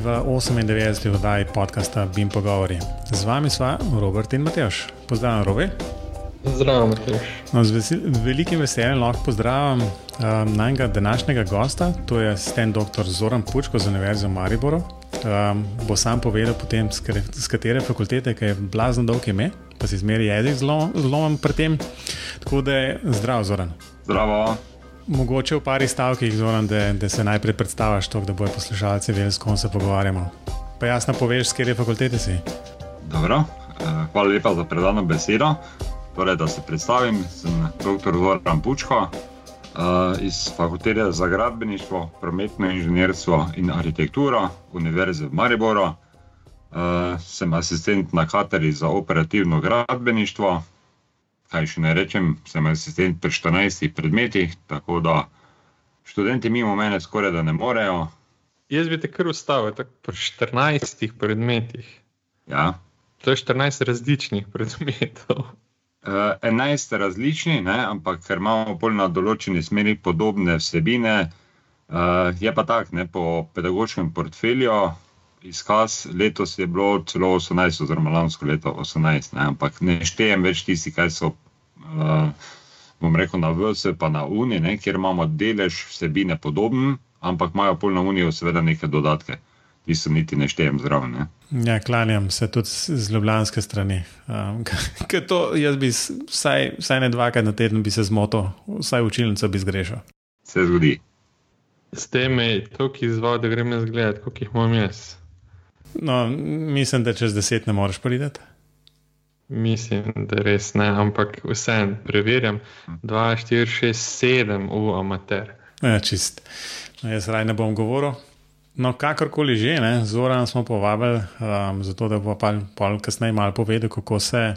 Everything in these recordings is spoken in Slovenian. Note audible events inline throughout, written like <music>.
v 98. oddaji podcasta Bim Pogovori. Z vami sva Robert in Matejš. Pozdravljen, Robi. Zdravo, Matejš. No, z vesel, velikim veseljem lahko pozdravim um, najnega današnjega gosta, to je asistent dr. Zoran Pučko z Univerze v Mariboru. Um, bo sam povedal, potem, z katere fakultete, ki je blazno dolg ime, pa si zmeri jezik zelo zelo pri tem. Tako da je zdrav, Zoran. Zdravo. Mogoče v pari stavkih, zoran, da, da se najprej predstaviš, to, da bojo poslušalci vedeli, s kom se pogovarjamo. Pa jasno poveš, s kateri fakulteti si. Dobro, eh, hvala lepa za predano besedo. Torej, da se predstavim, sem dr. Zoran Pučko eh, iz Fakultete za gradbeništvo, prometno inženirstvo in arhitekturo Univerze v Mariboru. Eh, sem asistent na kateri za operativno gradbeništvo, kaj še ne rečem, sem asistent pri 14 predmetih, tako da študenti mimo mene skoraj da ne morejo. Jaz bi te kar ustavil, tako pri 14 predmetih. Ja. To je 14 različnih predmetov. Uh, 11 različni, ne, ampak ker imamo bolj na določeni smeri podobne vsebine, uh, je pa tako, ne, po pedagoškem portfelju, izkaz letos je bilo celo 18, oziroma lansko leto 18, ne, ampak ne štejem več tisti, kaj so, bom rekel, na VS, pa na Uni, ne, kjer imamo delež vsebine podoben, ampak imajo pol na Unijo seveda neke dodatke. Ti so niti ne štejem zraven. Ne. Ja, klanjam se tudi z ljubljanske strani. <laughs> Um, to, jaz bi vsaj, vsaj ne dvakrat na teden bi se zmotil, vsaj učilnico bi zgrešil. Se zgodi. S tem je to, ki izvaja, da grem jaz gledati, koliko jih imam jaz. No, mislim, da čez deset ne moreš priti. Mislim, da res ne, ampak vseeno preverjam. 2, 4, 6, 7 v amater. Ja, čist. No, jaz raj ne bom govoril. No, kakorkoli že, ne, Zoran smo povabili, um, zato da bo pa kasneje malo povedal, kako se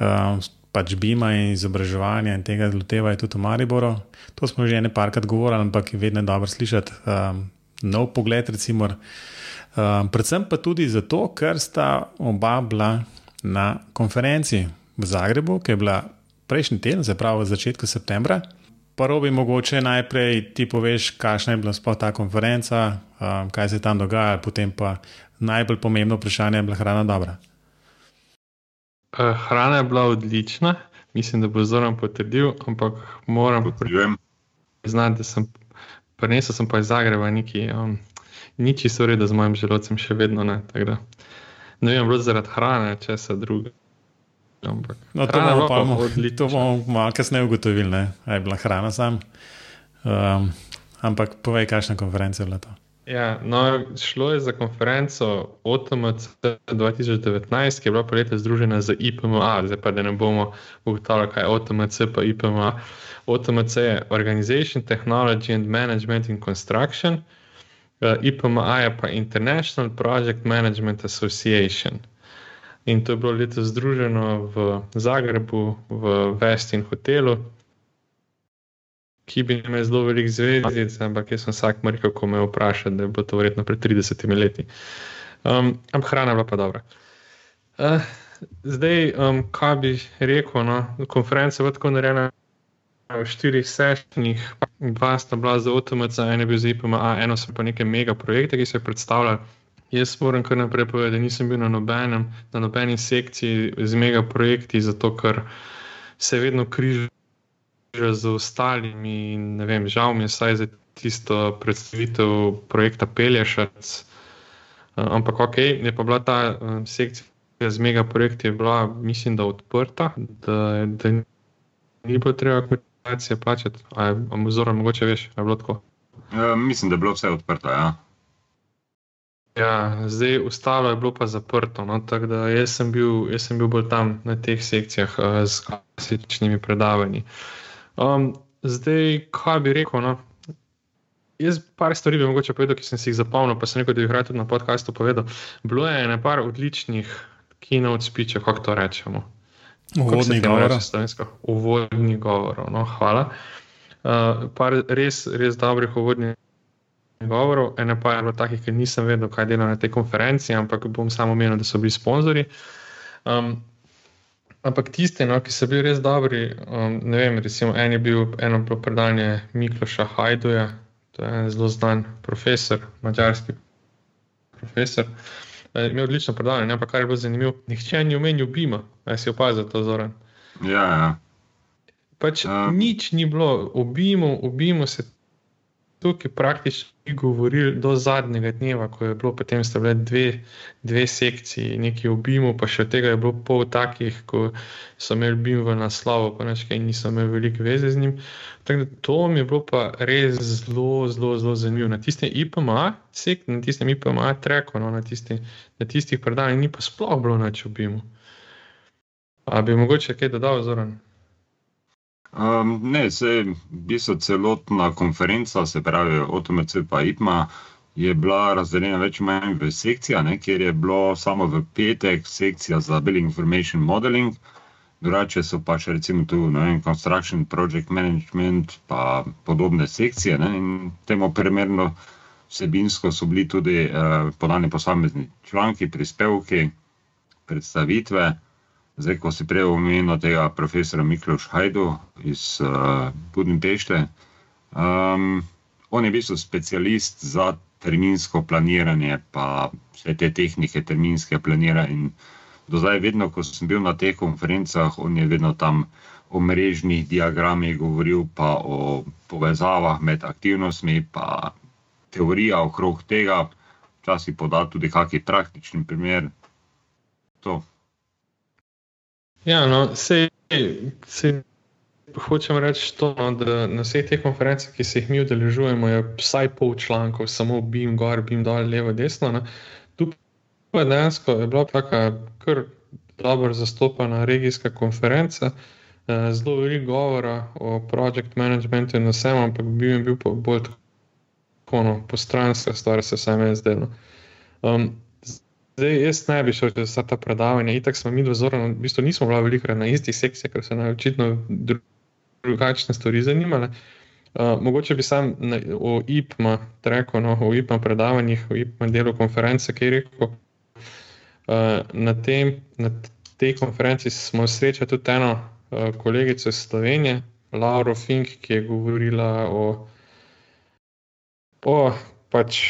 um, pač bima in izobraževanje in tega lotevajo tudi v Mariboru. To smo že ene parkrat govorili, ampak je vedno dobro slišati um, nov pogled, recimo. Um, predvsem pa tudi zato, ker sta oba bila na konferenci v Zagrebu, ki je bila prejšnji teden, se pravi v začetku septembra. Prvo bi mogoče najprej ti poveš, kakšna je bila sploh ta konferenca, um, kaj se je tam dogajalo, potem pa najbolj pomembno vprašanje je bila hrana dobra. Hrana je bila odlična, mislim, da bo zelo potrdil, ampak moram priznati, da sem prinesel sem pa iz Zagreba neki. Um, ni čisto redo z mojim želodcem, še vedno ne. Da, ne vem, bilo zaradi hrane, če se druge. Ampak, no, to bomo pa bomo malo kasneje ugotovili, da je bila hrana sam. Um, ampak povej, kakšna konferenca je bila to. Ja, no, šlo je za konferenco OTMC 2019, ki je bila pa leta združena z IPMA. Zdaj pa da ne bomo ugotavljali, kaj je OTMC pa IPMA. OTMC je Organization, Technology and Management in Construction. Uh, IPMA je pa International Project Management Association. In to je bilo letos združeno v Zagrebu, v Vestin hotelu, ki bi imel zelo velik zvezdic, ampak jaz sem vsak rekel, ko me vpraša, da je bilo to verjetno pred 30 leti. Um, ampak hrana je bila pa dobra. Uh, zdaj, um, kaj bi rekel, no, konferenca je tako narejena v štirih sešnih, dva sta bila za OTMC, ena je bila za IPMA, eno so pa neke mega projekte, ki so jih predstavljali. Jaz moram kar naprej povedati, da nisem bil na, nobenem, na nobeni sekciji z mega projekti, zato ker se vedno križa z ostalimi. Vem, žal mi je saj za tisto predstavitev projekta Pelješac. Ampak ok, je pa bila ta uh, sekcija z mega projekti, bila, mislim, da odprta, da, da ni bilo treba aplikacije plačati, vzorno, mogoče veš, je bilo tako. E, mislim, da je bilo vse odprto. Ja. Ja, zdaj, ostalo je bilo pa zaprto. No, jaz, sem bil, jaz sem bil bolj tam na teh sekcijah uh, z klasičnimi predavanji. Um, zdaj, kaj bi rekel? No? Jaz par stvari bi mogoče povedal, ki sem si jih zapomnil, pa sem rekel, da bi jih tudi na podkastu povedal. Bilo je nekaj odličnih keynote speechov, kako to rečemo. Uvodni govor. Uvodni govor. No, hvala. Uh, par res, res dobrih uvodnih govorov. Ene pa je bilo takih, ki nisem vedel, kaj dela na tej konferenci, ampak bom samo omenil, da so bili sponzorji. Um, ampak tiste, no, ki so bili res dobri, um, ne vem, recimo en je bil eno predanje Mikloša Hajduja, to je en zelo znan profesor, mačarski profesor. Uh, imel odlično predavanje, ampak kar je bilo zanimivo, nihče ni omenil Bima, aj si opazil to zoren. Ja, ja. Pač uh. nič ni bilo, obimo, obimo se tukaj praktično govorili do zadnjega dneva, ko je bilo potem sta bile dve, dve sekciji, nekaj obimo, pa še od tega je bilo pol takih, ko so imeli bim v naslovu, pa nečkaj niso imeli velike veze z njim. Da to mi je bilo pa res zelo, zelo, zelo zanimivo. Na tistem IPMA, sek, na tistem IPMA treko, no, na, tisti, na tistih predavanjih ni pa sploh bilo nič obimo. A bi mogoče kaj dodal, Zoran? Um, ne, se v bistvu celotna konferenca, se pravi OTMC in IPMA, je bila razdeljena več ali manj v sekcije, kjer je bilo samo v petek sekcija za Billing Information Modeling, drugače so pa še recimo tu vem, Construction Project Management in podobne sekcije. Ne, in temu primerno vsebinsko so bili tudi uh, podani posamezni članki, prispevki, predstavitve. Zdaj, ko si prej omenil tega profesora Mikloša Hajdu iz uh, Budimpešte, um, on je v bistvu specialist za terminsko planiranje, pa vse te tehnike terminske planiranja. Do zdaj, vedno, ko sem bil na teh konferencah, on je vedno tam o mrežnih diagramih govoril, pa o povezavah med aktivnostmi, pa teorija okrog tega, včasih poda tudi kakšen praktični primer. To. Ja, no, se, se hočem reči to, no, da na vseh teh konferencah, ki se jih mi udeležujemo, je vsaj pol člankov, samo bim gor, bim dol, levo, desno. Ne. Tu pa dejansko je bila taka kar dobro zastopana regijska konferenca. Eh, zelo veliko govora o project managementu in vsem, ampak bil je bil bolj tako no, postranska stvar, se vsem je zdelo. Um, Zdaj, jaz ne bi šel čez vsa ta predavanja. Itak smo mi dozorni, v bistvu nismo bili veliko na istih sekcijah, ker so nas očitno drugačne stvari zanimale. Uh, mogoče bi sam na, o IPM-u rekel, no, o IPM predavanjih, o IPM delu konference, ki je rekel. Uh, na, tem, na tej konferenci smo srečali tudi eno uh, kolegico iz Slovenije, Lauro Fink, ki je govorila o, o pač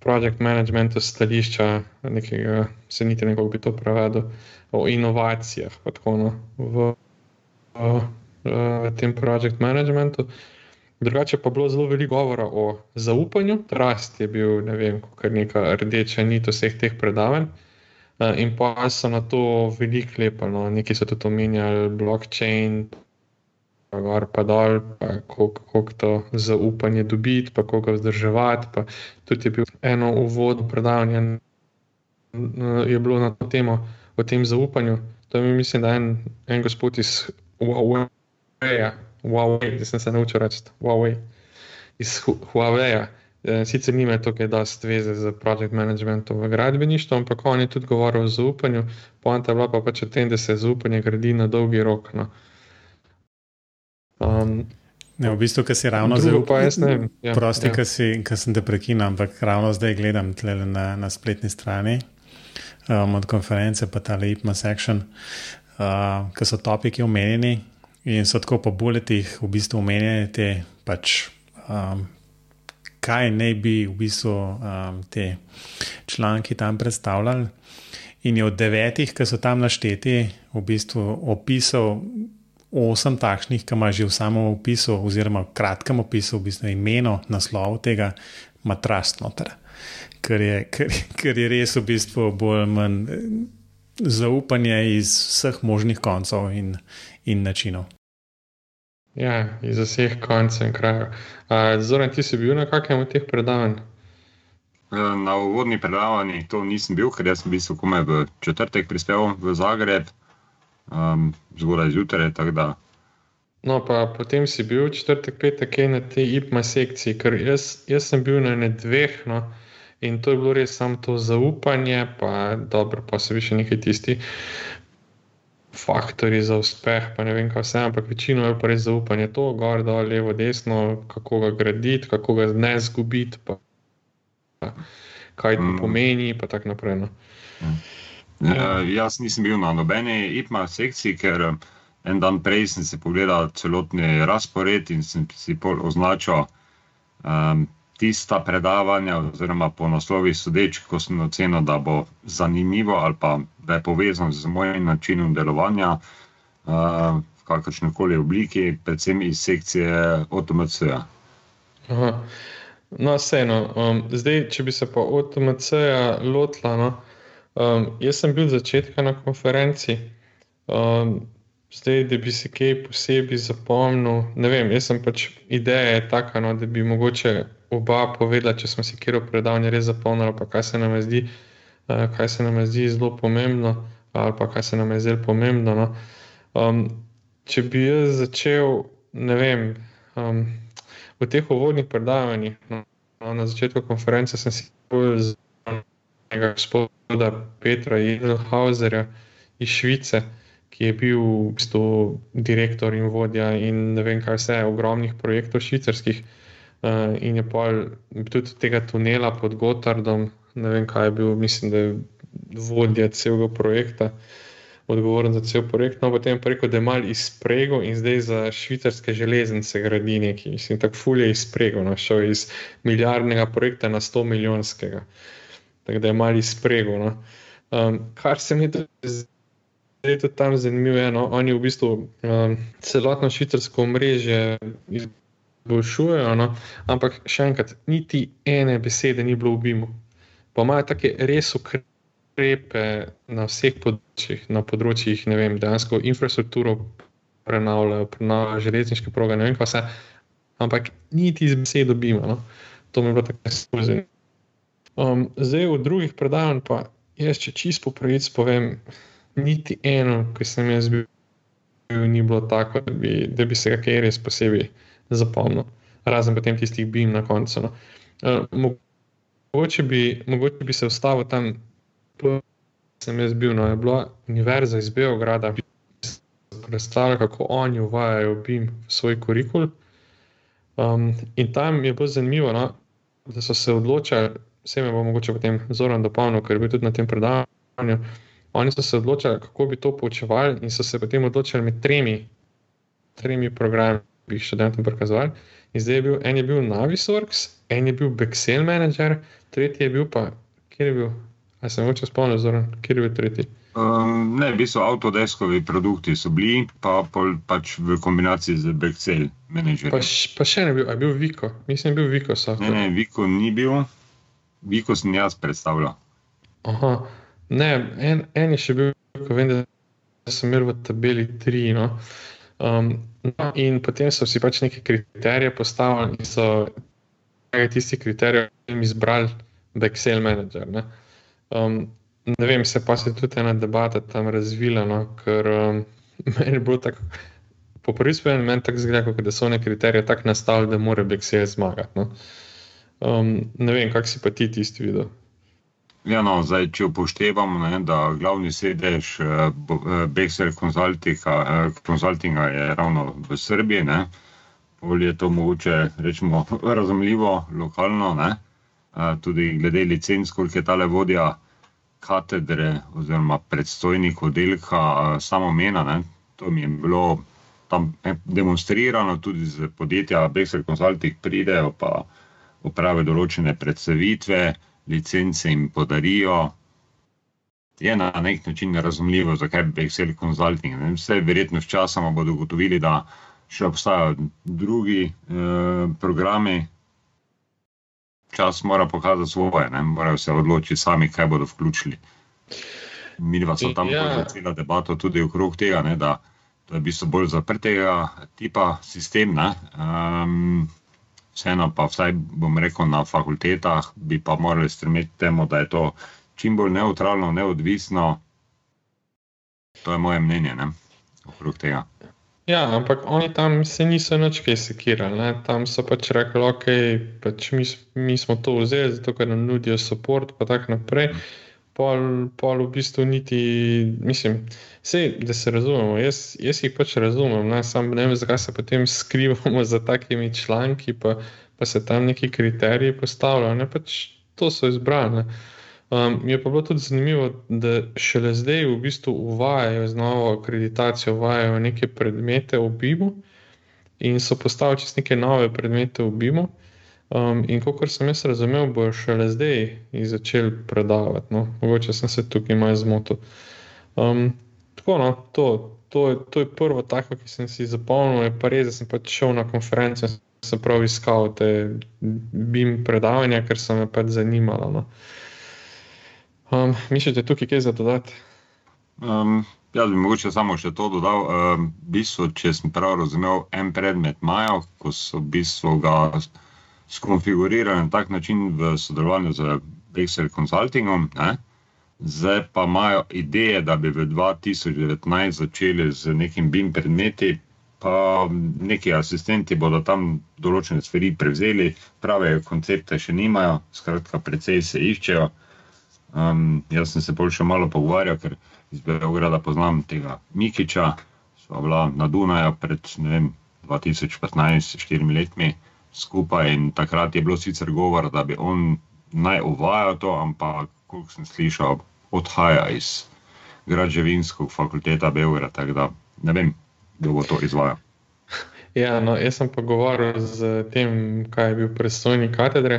project managementu stališča, nekega, se niti ne bi to prevedel, o inovacijah tako, no, v, v, v tem project managementu. Drugače pa je bilo zelo veliko govora o zaupanju. Rast je bil, ne vem, kar neka rdeča nit vseh teh predavanj. In pa so na to veliko lepili, no. neki so tudi omenjali blockchain, pa gor, pa dol, pa kako to zaupanje dobiti, pa ga vzdrževati. Pa tudi je bilo eno uvodno predavanje, je bilo na to temo, o tem zaupanju. To je, mislim, da en, en gospod iz Huawei, Huawei, da sem se naučil reči Huawei, iz Huawei. E, sicer nima tukaj dosta veze z project managementom v gradbeništvu, ampak on je tudi govoril o zaupanju. Poanta je bila pa pač o tem, da se zaupanje gradi na dolgi rok. No. Um, ne, v bistvu, ki si ravno zelo pojasnil. Ja, prosti, ja. ki sem te prekinil, ampak ravno zdaj gledam na, na spletni strani um, od konference, pa ta Leapma section, uh, ki so topiki omenjeni in so tako po buletih v bistvu omenjeni te pač. Um, Kaj naj bi v bistvu um, te članki tam predstavljali? In je od devetih, ki so tam našteti, v bistvu opisal osem takšnih, ki ima že v samem opisu, oziroma v kratkem opisu, v bistvu imeno, naslov tega, ima trust noter. Ker je, ker, ker je res v bistvu bolj ali manj eh, zaupanje iz vseh možnih koncev in, in načinov. Ja, iz vseh koncev in krajev. Zoran, ti si bil na kakšnem od teh predavanj? Eh, na uvodni predavanji to nisem bil, ker sem bil komaj v četrtek prispel v Zagreb um, zgodaj zjutraj. No, pa potem si bil četrtek, petek, na tej IPMA sekciji, ker jaz, jaz sem bil na dveh. No, in to je bilo res samo to zaupanje, pa dobro, pa se še nekaj tisti. Faktori za uspeh, pa ne vem, kaj vse, ampak večino je pa res zaupanje, to, gor, dol, levo, desno, kako ga graditi, kako ga ne zgubiti, pa, pa kaj to mm. pomeni, pa tako naprej. No. Mm. Uh, jaz nisem bil na nobeni IPMA sekciji, ker eh, en dan prej sem si pogledal celotni razpored in sem si označil um, tista predavanja, oziroma po naslovih sodeč, ko sem ocenil, da bo zanimivo ali pa da je povezano z mojim načinom delovanja uh, v kakršni koli obliki, predvsem iz sekcije OTMC-ja. No, vseeno. Um, zdaj, če bi se pa OTMC-ja lotila, no, um, jaz sem bil od začetka na konferenci. Um, Zdaj, da bi se kaj posebej zapomnil, ne vem, jaz sem pač ideja je taka, no, da bi mogoče oba povedala, če smo si kjer v predavnju res zapomnili, pa kaj se nam zdi, uh, kaj se nam zdi zelo pomembno, ali pa kaj se nam je zelo pomembno. No. Um, če bi jaz začel, ne vem, um, v teh uvodnih predavanjih, no, no, na začetku konference sem si povedal z gospoda Petra Jedlhauserja iz Švice ki je bil v bistvu direktor in vodja in ne vem, kaj vse, ogromnih projektov švicarskih. Uh, in je pol tudi tega tunela pod Gotardom, ne vem, kaj je bil, mislim, da je vodja celega projekta, odgovoren za cel projekt. No, potem pa rekel, da je mal izprego in zdaj za švicarske železnice gradi neki. Mislim, tako fulje izprego, no, šel iz milijardnega projekta na 100 milijonskega. Tako da je mal izprego. No. Um, kar se mi tudi je tudi tam zanimivo. No? Oni v bistvu um, celotno švicarsko mrežo izboljšujejo, no? ampak še enkrat, niti ene besede ni bilo v BIM-u. Pa imajo take res ukrepe na vseh področjih, na področjih, ne vem, dejansko infrastrukturo prenavljajo, prenavljajo železniške proge, ne vem, kaj vse. Ampak niti iz besede BIM-a. No? To mi je bilo tako zelo. Um, zdaj v drugih predavanjih, pa jaz, če čisto po pravici povem, niti eno, ki sem jaz bil, ni bilo tako, da bi, da bi se kaj res posebej zapomnil, razen potem tistih bim na koncu. No. Uh, mogoče, bi, mogoče bi se ustavil tam, kjer sem jaz bil. No, je bila univerza iz Beograda, ki je predstavljala, kako oni uvajajo bim v svoj kurikul. Um, in tam je bilo zanimivo, no, da so se odločili, vse me bo mogoče potem zoren dopolnil, ker je bil tudi na tem predavanju. Oni so se odločili, kako bi to poučevali, in so se potem odločili med tremi, tremi programi, ki jih študentom prikazovali. In zdaj je bil en je bil Navisworks, en je bil Bexel Manager, tretji je bil pa, kjer je bil, ali sem hoče spomnil, zoren, kjer je bil tretji. Um, ne, v bistvu avtodeskovi produkti so bili, pa pol, pač v kombinaciji z Bexel Managerjem. Pa, pa še ne bil, a bil Viko, mislim, bil Viko. Ne, ne, Viko ni bil, Viko sem jaz predstavljal. Aha. Ne, en, en je še bil, ko vem, da sem imel v tabeli tri. No. Um, no, in potem so si pač neke kriterije postavili in so tisti kriteriji izbrali Bexel Manager. Ne. Um, ne vem, se pa se tudi ena debata tam razvila, no, ker um, <laughs> meni je bilo tako. Po prvi spomin meni tako zgleda, da so neki kriteriji tako nastavljeni, da mora Bexel zmagati. No. Um, ne vem, kak si pa ti tisti videl. Ja, no, zdaj, če upoštevamo, ne, da glavni sedež uh, Bexer Consultinga, uh, Consultinga je ravno v Srbiji, ne, bolje je to mogoče rečemo <laughs> razumljivo, lokalno, ne, uh, tudi glede licenc, koliko je tale vodja katedre oziroma predstojnik oddelka uh, samo mena, ne, to mi je bilo tam demonstrirano, tudi z podjetja Bexer Consulting pridejo pa oprave določene predstavitve, licence jim podarijo. Je na nek način razumljivo, zakaj bi Excel Consulting. Ne? Vse verjetno s časom bodo ugotovili, da še obstajajo drugi eh, programi. Čas mora pokazati svoje, ne? morajo se odločiti sami, kaj bodo vključili. Mi pa smo tam ja. začeli debato tudi okrog tega, ne? da to je v bistvu bolj zaprtega tipa sistem. Um, vseeno pa vsaj bom rekel na fakultetah, bi pa morali stremeti temu, da je to čim bolj neutralno, neodvisno. To je moje mnenje ne? okrog tega. Ja, ampak oni tam se niso nič kaj sekirali. Ne? Tam so pač rekli, da okay, pač mi, mi smo to vzeli, zato ker nam nudijo podporo, in tako naprej. Hmm pol, pol v bistvu niti, mislim, vse, da se razumemo. Jaz, jaz jih pač razumem, ne, sam ne vem, zakaj se potem skrivamo <laughs> za takimi članki, pa, pa se tam neki kriteriji postavljajo. Ne, pač to so izbrane. Um, je pa bilo tudi zanimivo, da šele zdaj v bistvu uvajajo z novo akreditacijo, uvajajo neke predmete v BIM-u in so postavili čez neke nove predmete v BIM-u. Um, in kot sem jaz razumel, bo šele zdaj začel predavati. No? Mogoče sem se tukaj malo zmotil. Um, tako, no, to, to, to je prvo tako, ki sem si zapomnil. Je pa res, da sem pač šel na konferenco in sem prav iskal te BIM predavanja, ker so me pač zanimalo. No? Um, mislite, tukaj kaj za dodati? Um, jaz bi mogoče samo še to dodal. Um, bistvo, če sem prav razumel, en predmet imajo, ko so v bistvu ga skonfigurirali na tak način v sodelovanju z Excel Consultingom. Ne? Zdaj pa imajo ideje, da bi v 2019 začeli z nekim BIM predmeti, pa neki asistenti bodo tam določene stvari prevzeli, prave koncepte še nimajo, skratka, precej se iščejo. Um, jaz sem se bolj še malo pogovarjal, ker iz Beograda poznam tega Mikiča, sva bila na Dunaju pred vem, 2015-2004 letmi skupaj. In takrat je bilo sicer govor, da bi on naj uvajal to, ampak kot sem slišal, odhaja iz građevinske fakultete Beograda. Tako da ne vem, kdo bo to izvajal. Ja, no, jaz sem pa govoril z tem, kaj je bil predstojnik katedre,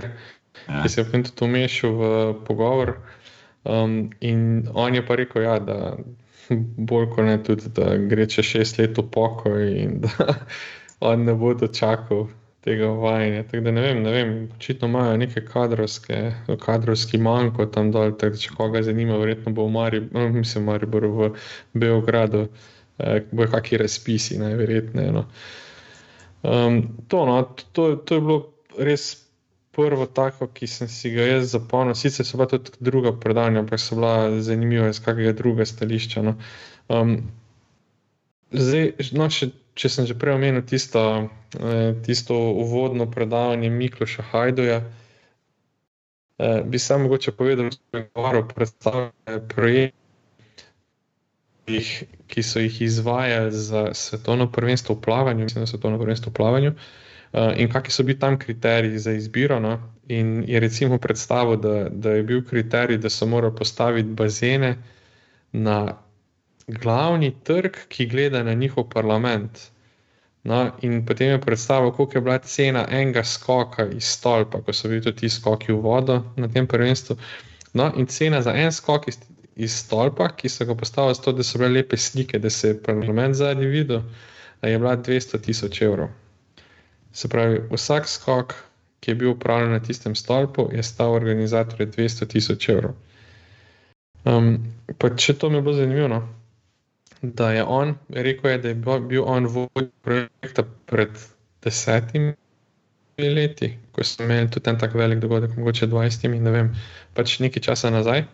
ja. ki se je potem tudi umešal v pogovor. Um, in on je pa rekel, ja, da bolj kot ne, tudi, da gre če šest let v pokoj in da <laughs> on ne bo dočakal tega uvajanja. Tako da ne vem, ne vem, očitno imajo neke kadrovske, kadrovski manjko tam dol, tako da če koga zanima, verjetno bo v Mariboru, no, mislim, Mariboru v Beogradu, eh, bojo kakšni razpisi, najverjetneje. No. Um, to, no, to, to je bilo res prvo tako, ki sem si ga jaz zapomnil. Sicer so pa tudi druga predanja, ampak so bila zanimiva iz kakega druga stališča. No. Um, zdaj, no, še če sem že prej omenil tisto, eh, tisto uvodno predavanje Mikloša Hajdoja, eh, bi sam mogoče povedal, da je govoril predstavljanje projektov, ki so jih izvajali za svetovno prvenstvo v plavanju, mislim, svetovno prvenstvo v plavanju, eh, in kakšni so bili tam kriteriji za izbiro. No? In je recimo predstavil, da, da je bil kriterij, da so morali postaviti bazene na glavni trg, ki gleda na njihov parlament. No, in potem je predstavil, koliko je bila cena enega skoka iz stolpa, ko so bili tudi ti skoki v vodo na tem prvenstvu. No, in cena za en skok iz, iz stolpa, ki so ga postavili, zato da so bile lepe slike, da se je parlament zadnji videl, je bila 200 tisoč evrov. Se pravi, vsak skok, ki je bil upravljen na tistem stolpu, je stal organizatorju 200 tisoč evrov. Um, pa če to mi je bilo zanimivo. No? Da je on rekel, je, da je bil on vodja projekta pred desetimi leti, ko smo imeli tudi en tak velik dogodek, mogoče 20, ne vem, pač nekaj časa nazaj.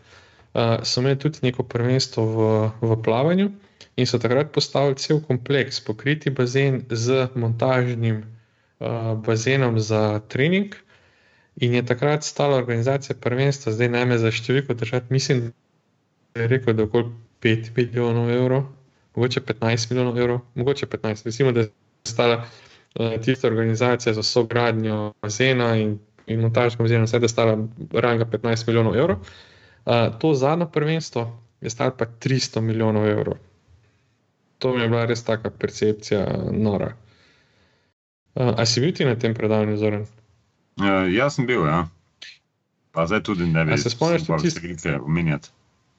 Uh, so imeli tudi neko prvenstvo v, v plavanju in so takrat postavili cel kompleks, pokriti bazen z montažnim uh, bazenom za trening. In je takrat stala organizacija prvenstva, zdaj najme za številko držati, mislim, da je rekel, da je okoli 5 milijonov evrov, mogoče 15 milijonov evrov, mogoče 15. Recimo, da je stala uh, tista organizacija za sogradnjo bazena in, in montažnega bazena, vse da je stala ranga 15 milijonov evrov. Uh, to zadnje prvenstvo je stalo pa 300 milijonov evrov. To mi je bila res taka percepcija nora. Uh, a si bil ti na tem predavanju, Zoran? Uh, jaz sem bil, ja. Pa zdaj tudi ne vem, se spomniš, da ti se nekaj omenjati.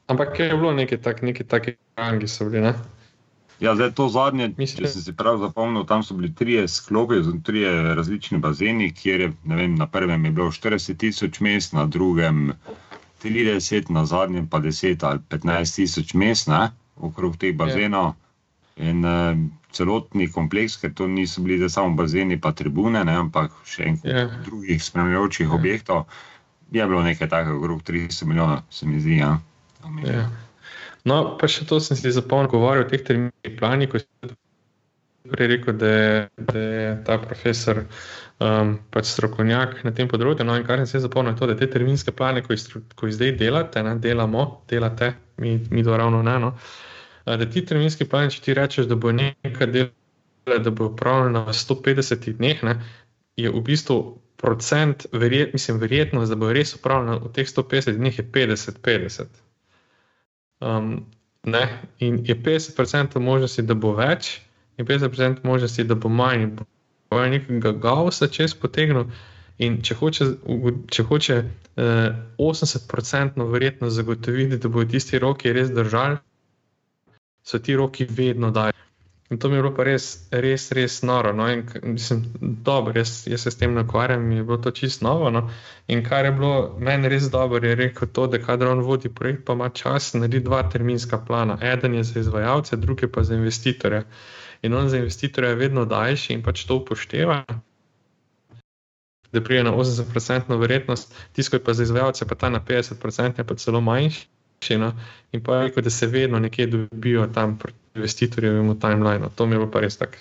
Ampak je bilo nekaj takih taki rangi, so bili, ne? Ja, zdaj to zadnje, Mislim, če sem si prav zapomnil, tam so bili trije sklopi, trije različni bazeni, kjer je vem, na prvem je bilo 40 tisoč mest, na drugem 30, na zadnjem pa 10 ali 15 tisoč mest ne, okrog teh ja. bazenov. In uh, celotni kompleks, ker to niso bili samo bazeni, pa tribune, ne, ampak še en kup yeah. Ja. drugih spremljajočih yeah. objektov, je bilo nekaj takega, okrog 30 milijonov, se mi zdi. Ja. Yeah. No, pa še to sem si zapomnil, govoril o teh terminskih planih, ko sem prej rekel, da je, da je ta profesor um, pač strokovnjak na tem področju. No, in kar sem se zapomnil, je to, da te terminske plane, ko ko jih zdaj delate, ne, delamo, delate, mi, mi to ravno ne. No, da ti terminski plani, če ti rečeš, da bo nekaj dela, da bo upravljeno na 150 dneh, ne, je v bistvu. Procent, verjet, mislim, verjetnost, da bo res upravljeno v teh 150 dneh, je 50-50. Um, in je 50% možnosti, da bo več, in 50% možnosti, da bo manj. Bo nekega gausa čez potegnil, In če hoče, če hoče uh, 80% verjetno zagotoviti, da bodo tisti roki res držali, so ti roki vedno dajali. In to mi je bilo pa res, res, res noro. No? In, mislim, dobro, jaz, jaz se s tem nakvarjam in je bilo to čisto novo. No? In kar je bilo meni res dobro, je rekel to, da kadar on vodi projekt, pa ima čas narediti dva terminska plana. Eden je za izvajalce, drugi pa za investitorje. In on za investitorje je vedno daljši in pač to upošteva. Da pride na 80% verjetnost, tisto je pa za izvajalce, pa ta na 50% je pa celo manjši. No? In pa rekel, da se vedno nekje dobijo tam investitorjev v timeline. To mi je pa res tako.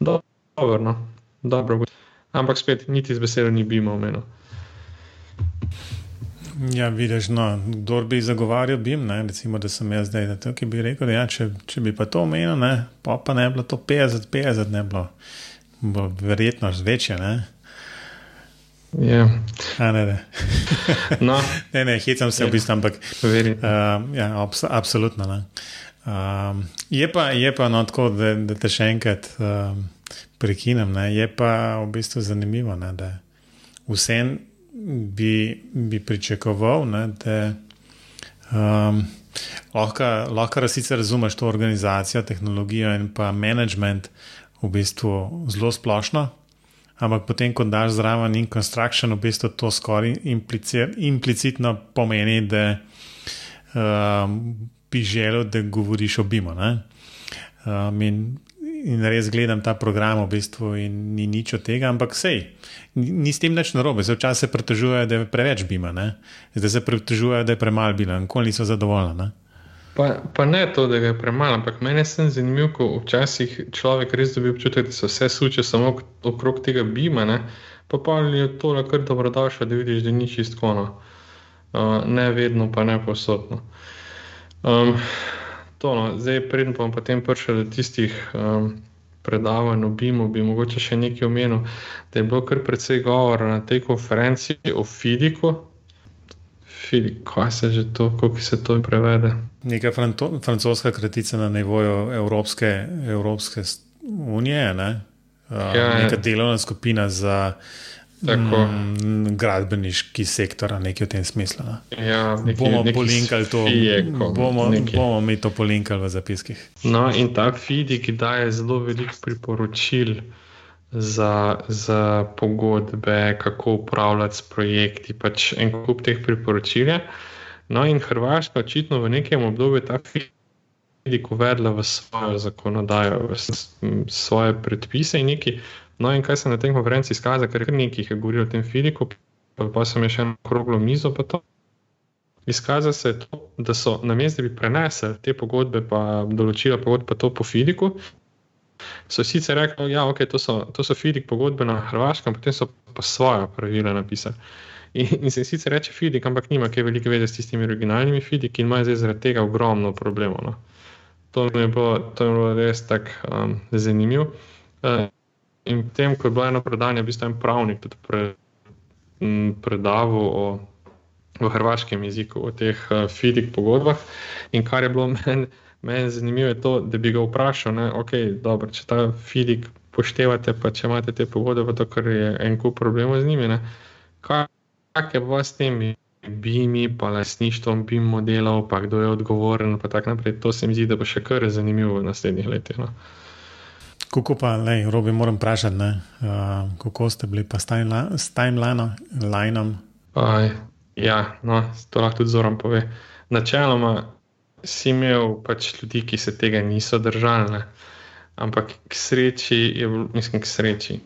Dobro, no? dobro. Ampak spet, niti z besedo ni bi imel meno. Ja, vidiš, no, kdo bi zagovarjal BIM, ne? recimo, da sem jaz zdaj tukaj, ki bi rekel, da ja, če, če bi pa to omenil, pa, pa ne bi bilo to 50-50, ne bi bilo, bilo verjetno večje. Ja. A, ne, ne. no. <laughs> ne, ne, hecam se v bistvu, ampak. Uh, ja, abs absolutno. Um, je pa, je pa no, tako, da, da te še enkrat um, prekinem. Ne, je pa v bistvu zanimivo, ne, da vsem bi, bi pričakoval, ne, da um, lahko, lahko sicer razumeš to organizacijo, tehnologijo in pa management v bistvu zelo splošno. Ampak potem, ko daš zraven in construction, v bistvu to skoraj implicitno pomeni, da um, bi želel, da govoriš o BIM-u. Um, in, in res gledam ta program v bistvu in ni nič od tega, ampak sej, ni, ni s tem nič narobe. Se včasih pritožujejo, da je preveč BIM-a, zdaj se pritožujejo, da je premalo BIM-a, nikoli niso zadovoljni. Pa, pa ne to, da je premalo, ampak meni je zanimivo, ko včasih človek res dobi občutek, da se vse suče samo okrog tega bima, ne? pa pa je to kar dobrodošlo, da vidiš, da ni čistko. No. Uh, ne vedno, pa ne posodno. Um, to, no. Zdaj, predem pa potem prišel do tistih um, predavanj o BIM-u, bi mogoče še nekaj omenil, da je bilo kar precej govora na tej konferenci o fiziku. Fizik, kaj se že to, kako se to prevede? Neka francoska kratica na nivoju Evropske, Evropske unije, ne? uh, ja, neka delovna skupina za mm, gradbeniški sektor, nekaj v tem smislu. Ne? Ja, neki, bomo polinkali to, bomo, bomo mi to polinkali v zapiskih. No, in ta Fidik daje zelo veliko priporočil. Za, za pogodbe, kako upravljati s projekti, pač en kup teh priporočil. No, in Hrvaška očitno v nekem obdobju ta fizik uvedla v svojo zakonodajo, v svoje predpise in neki. No, in kaj se na tem konferenci izkaže, ker nekaj je govorilo o tem fiziku, pa, pa sem še eno kroglo mizo. Izkaže se, to, da so na mestu, da bi prenesli te pogodbe, pa določila pogodbe, pa to po fiziku. So sicer rekli, da ja, okay, to so, so fizik pogodbe na Hrvaškem, potem so pa svoje pravila napisali. In, in se sicer reče fizik, ampak nima kaj veliko veze s tistimi originalnimi fiziki in ima zdaj zaradi tega ogromno problemov. No. To, mi je bilo, to mi je bilo res tako um, zanimivo. Uh, in potem, ko je bilo eno predanje, v bistvu en pravnik tudi pre, m, predaval o, v hrvaškem jeziku o teh uh, fizik pogodbah. In kar je bilo meni men zanimivo, je to, da bi ga vprašal, da okay, če ta fizik poštevate, pa če imate te pogodbe, pa to, kar je en kup problemov z njimi. Ne, kaj, je pa s temi BIM-i, pa lasništvom BIM modelov, pa kdo je odgovoren. To se mi zdi, da bo še kar zanimivo v naslednjih letih. No. Kako pa, lej, Robi, moram vprašati, uh, kako ste bili pa s timelinom? Ja, no, to lahko tudi zorom pove. Načeloma si imel pač ljudi, ki se tega niso držali, ne. ampak k sreči je, mislim, k sreči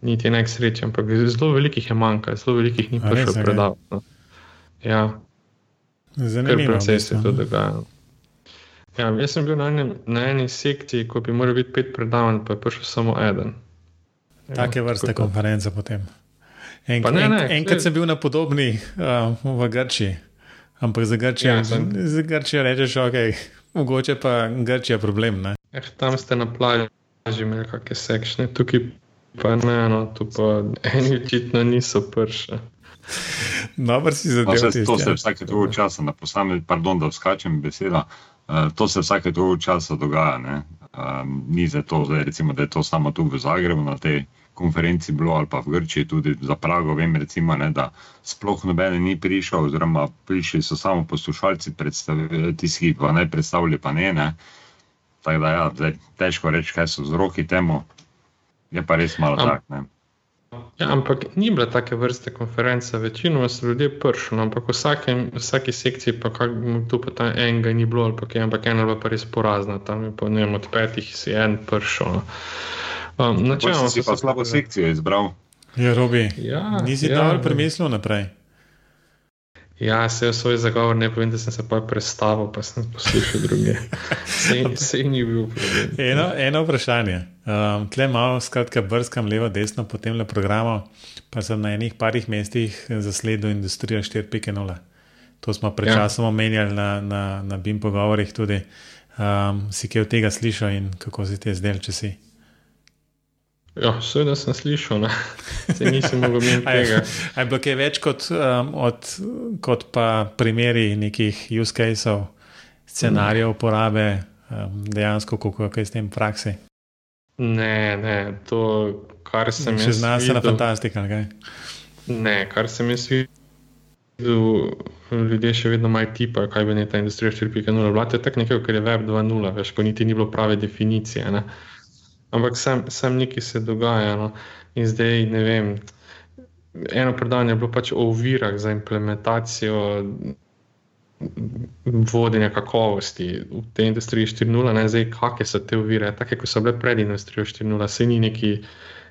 niti ne k sreči, ampak zelo velikih je manjka, zelo velikih ni prišlo predavati. No. Ja. Zanimivo, da se to dogaja. Ja, jaz sem bil na, enem, na eni sekciji, ko bi moral biti pet predavanj, pa je prišel samo eden. Ja, Take vrste konference potem. En, ne, ne, en, enkrat sem bil na podobni uh, v Grčiji, ampak za Grčijo, ja, sem... za Grčijo rečeš, ok, mogoče pa Grčija problem. Eh, tam ste na plaži imeli kakšne sekšne, tukaj Pa ne, no, to pa eni očitno niso prše. Dobro si zadeval. No, to se vsake toliko časa, na posameznem, pardon, da vskačem beseda, uh, to se vsake toliko časa dogaja. Um, ni za to, zdaj, recimo, da je to samo tu v Zagrebu, na tej konferenci bilo, ali pa v Grčiji, tudi za Prago, vem, recimo, ne, da sploh noben ni prišel, oziroma prišli so samo poslušalci, tisti, ki pa naj predstavljali, pa ne. ne. Tako da, ja, zdaj, težko reči, kaj so vzroki temu, je pa res malo Am, tako. Ja, ampak ni bila take vrste konference, večino so ljudje prišli, no, ampak v vsaki, vsaki sekciji, pa tu pa tam enega ni bilo, ali pa kaj, ampak ena bila pa res porazna, tam je pa ne vem, od petih si en prišel. No. Um, načeloma si pa slabo sekcijo izbral. Ja, Robi, Ja, nisi ja, ja. premislil naprej. Ja, se v svoj zagovor ne povem, da sem se pa predstavil, pa sem poslušal druge. Se <laughs> ni bil problem. Eno, eno vprašanje. Um, tle malo, skratka, brskam levo, desno po tem le programu, pa sem na enih parih mestih zasledil industrijo 4.0. To smo pred Ja. časom omenjali na, na, na BIM pogovorih tudi. Um, si kaj od tega slišal in kako si ti je zdel, če si? Ja, seveda sem slišal, ne. Se nisem mogel mimo <laughs> A je, bilo kaj več kot, um, od, kot pa primeri nekih use caseov, scenarijev uporabe, um, dejansko kako je s tem v praksi? Ne, ne, to, kar sem Še jaz znanstvena videl- fantastika, ali kaj? Ne, kar sem jaz videl, ljudje še vedno imajo tipa, kaj bi ne ta industrija 4.0 bila. To je tako nekaj, kar je Web 2.0, veš, ko niti ni bilo prave definicije. Ne? Ampak sam, sam nekaj se dogaja. No? In zdaj ne vem. Eno predavanje je bilo pač o ovirah za implementacijo vodenja kakovosti v tej industriji 4.0, ne zdaj, kakšne so te ovire, take, kot so bile pred industrijo 4.0, se ni neki,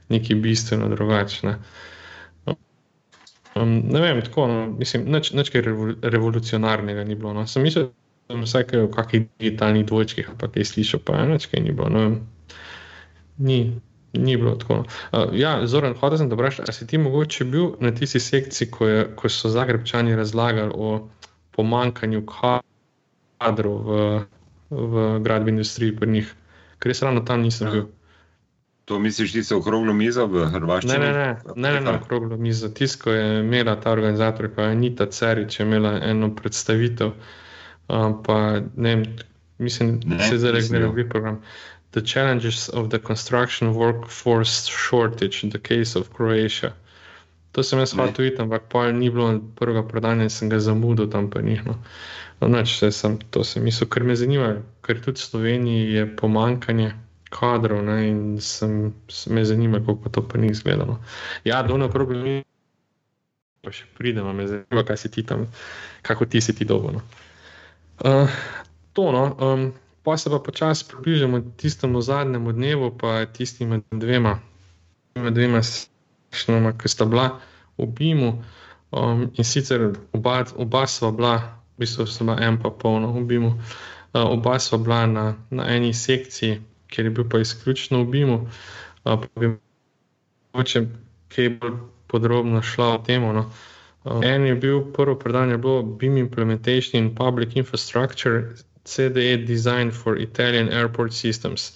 neki bistveno drugačne. Um, ne vem, tako, no, mislim, nič, nič kaj revol, revolucionarnega ni bilo. No. Sem mislil, da sem vsaj kaj o kakšnih digitalnih dvojčkih, pa kaj slišal, pa je nič kaj ni bilo. No. Ni, ni bilo tako. Uh, ja, Zoran, hotel sem da vprašati, ali si ti mogoče bil na tisti sekciji, ko, je, ko so Zagrebčani razlagali o pomankanju kadrov v, v gradbeni industriji pri njih, ker res ravno tam nisem bil. To misliš, ti se okroglo mizo v Ne, Hrvaščini? ne, ne, ne, ne, ne okroglo mizo. Tisko je imela ta organizatorka, Anita Cerič, je imela eno predstavitev. Um, pa ne vem, mislim, Ne, da se zdaj nisem reče, bil. program. The challenges of the construction workforce shortage in the case of Croatia. To sem jaz hotel videti, ampak pa ni bilo prvega predanja in sem ga zamudil tam pa njih. No. No, nič, saj sem, to sem mislil, ker me zanima, ker tudi v Sloveniji je pomankanje kadrov ne, in sem, me zanima, kako to pa ni izgledalo. Ja, dolno problem pa še pridemo, me zanima, kaj si ti tam, kako ti si ti dobo. No. Uh, to, no, um, pa se pa počasi približamo tistemu zadnjemu dnevu, pa tistim dvema, dvema sešnjama, ki sta bila v Bimu. Um, in sicer oba, oba sva bila, v bistvu sta bila en pa polno v Bimu, uh, oba sva bila na, na eni sekciji, kjer je bil pa izključno v Bimu. Uh, mogoče kaj bolj podrobno šla o tem. No. Uh, en je bil, prvo predanje je bilo BIM Implementation in Public Infrastructure, CDE Design for Italian Airport Systems.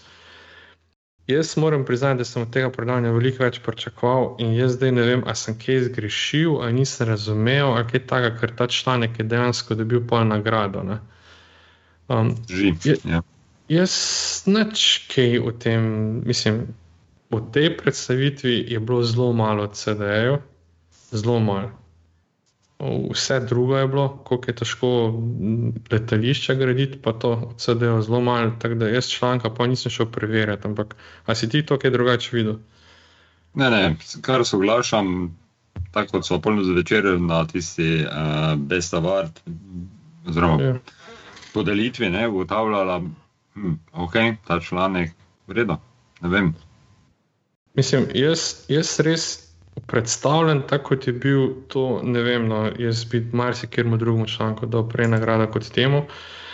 Jaz moram priznati, da sem od tega predavanja veliko več pričakoval, in jaz zdaj ne vem, ali sem kaj zgrešil, ali nisem razumel, ali kaj takega, ker ta članek je dejansko dobil pol nagrado. Ne. Um. Je- Ja. Jaz nič kaj o tem, mislim, v tej predstavitvi je bilo zelo malo CD-jev, zelo malo. Vse drugo je bilo, koliko je težko m, letališča graditi, pa to CD-jev zelo malo. Tako da jaz članka pa nisem šel preverjati, ampak a si ti to kaj drugače videl? Ne, ne, kar soglašam, tako kot so polno zvečer na tisti uh, Best Award, oziroma Ja. podelitvi, ne, ugotavljala, hm, ok, ta članek, v redu, ne vem. Mislim, jaz, jaz res predstavljam, tako kot je bil to, ne vem, no, jaz bi marsikemu drugemu članku dal prej nagrado kot temu.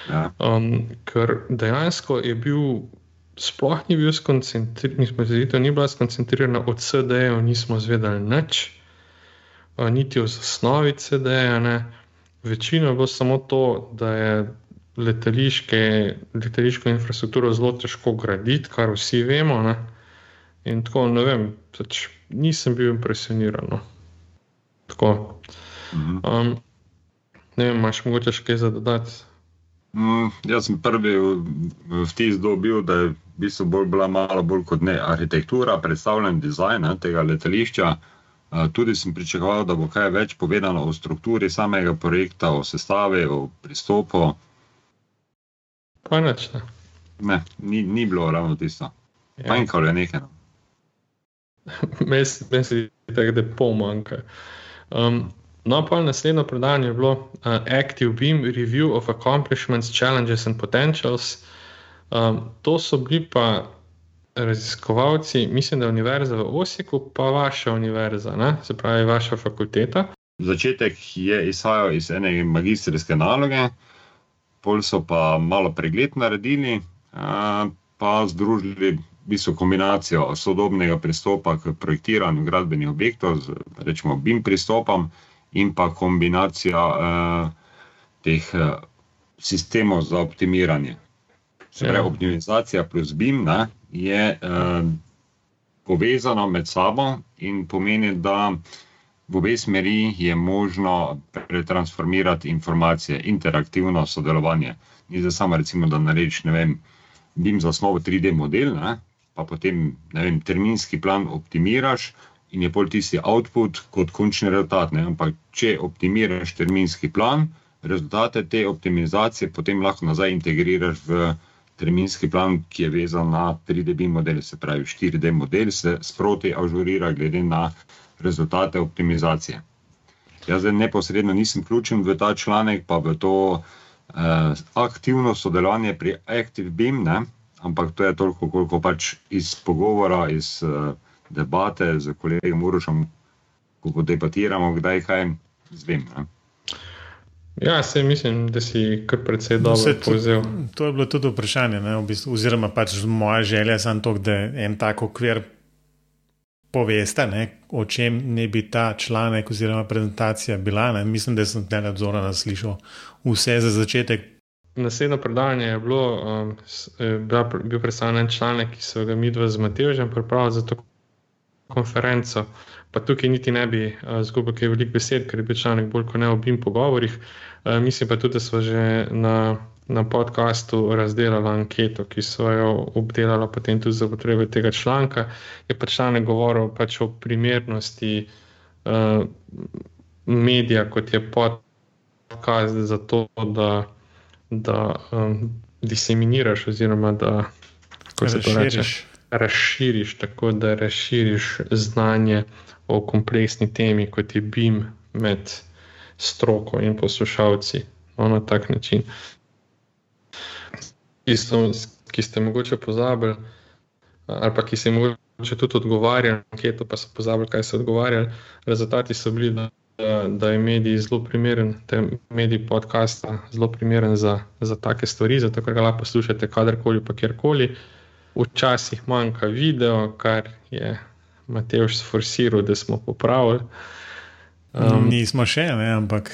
Ja. Um, ker dejansko je bil, sploh ni bil skoncentriran, ni bila skoncentrirana od CD-jev, nismo zvedeli nič, uh, niti o zasnovi CD-ja. Večino je bilo samo to, da je letališke, letališko infrastrukturo zelo težko graditi, kar vsi vemo. Ne. In tako, ne vem, pač nisem bil impresioniran. No. Tako. Um, ne vem, imaš mogoče še kaj za dodati? Mm, jaz sem prvi vtis dobil, da je v bistvu bolj bila malo bolj kot ne arhitektura, predstavljen dizajn tega letališča. Tudi sem pričakoval, da bo kaj več povedano o strukturi samega projekta, o sestavi, o pristopu. Pa nič. Ne. Ne, ni, ni bilo ravno tisto. Ja. Manjkalo je nekaj. <laughs> Meni se zdi, da je pol manjka. Um, no, pa naslednje predanje je bilo uh, Active Beam Review of Accomplishments, Challenges and Potentials. Um, to so bili pa raziskovalci, mislim, da je Univerza v Osijeku, pa vaša univerza, ne? se pravi vaša fakulteta. Začetek je izhajal iz ene magistrske naloge, pol so pa malo pregled naredili, uh, pa združili v bistvu kombinacijo sodobnega pristopa k projektiranju gradbenih objektov, z rečemo BIM pristopom, in pa kombinacijo uh, teh uh, sistemov za optimiranje. Se pravi, Ja. optimizacija plus BIM ne, je uh, povezano med sabo in pomeni, da v obe smeri je možno pretransformirati informacije, interaktivno sodelovanje. Ni za samo, recimo, da narediš, ne vem, BIM za osnovo 3D model, ne, pa potem vem, terminski plan optimiraš in je pol tisti output kot končni rezultat. Ne, ampak če optimiraš terminski plan, rezultate te optimizacije potem lahko nazaj integriraš v terminski plan, ki je vezan na 3D BIM model, se pravi 4D model, se sproti ažurira glede na rezultate optimizacije. Jaz zdaj neposredno nisem vključen v ta članek, pa v to eh, aktivno sodelovanje pri Active Beam, ne? Ampak to je toliko, koliko pač iz pogovora, iz eh, debate z kolegom Urošem, ko debatiramo, kdaj kaj zvem. Ne? Ja, se mislim, da si kar precej No, dobro to- povzel. To je bilo tudi vprašanje, ne, v bistvu, oziroma pač moja želja je to, da en tak okvir poveste, ne, o čem ne bi ta članek oziroma prezentacija bila. Ne. Mislim, da sem tega odzora slišal vse za začetek. Naslednje predavanje je bilo, um, eh, bila pr- bil predstavljen en članek, ki so ga mi dva z Matežem pripravili za to konferenco. Pa tukaj niti ne bi uh, zgubil kaj veliko besed, ker je bil članek bolj kot ne o BIM pogovorih. Uh, mislim pa tudi, da smo že na, na podkastu razdelali anketo, ki so jo obdelali potem tudi za potrebe tega članka. Je pa članek govoril pač o primernosti uh, medija, kot je podcast, za to, da da um, diseminiraš, oziroma da Razširiš. razširiš, tako da razširiš znanje o kompleksni temi, kot je BIM med stroko in poslušalci no, na tak način. Ki, so, ki ste mogoče pozabili, ali pa ki se mogoče tudi odgovarjali, anketo pa so pozabili, kaj so odgovarjali. Rezultati so bili, da da, da je medij zelo primeren, je medij podcasta zelo primeren za, za take stvari, zato ga lahko poslušate kadarkoli, pa kjerkoli. Včasih manjka video, kar je Matejš sforsiral, da smo popravili. Um, Nismo še, ne, ampak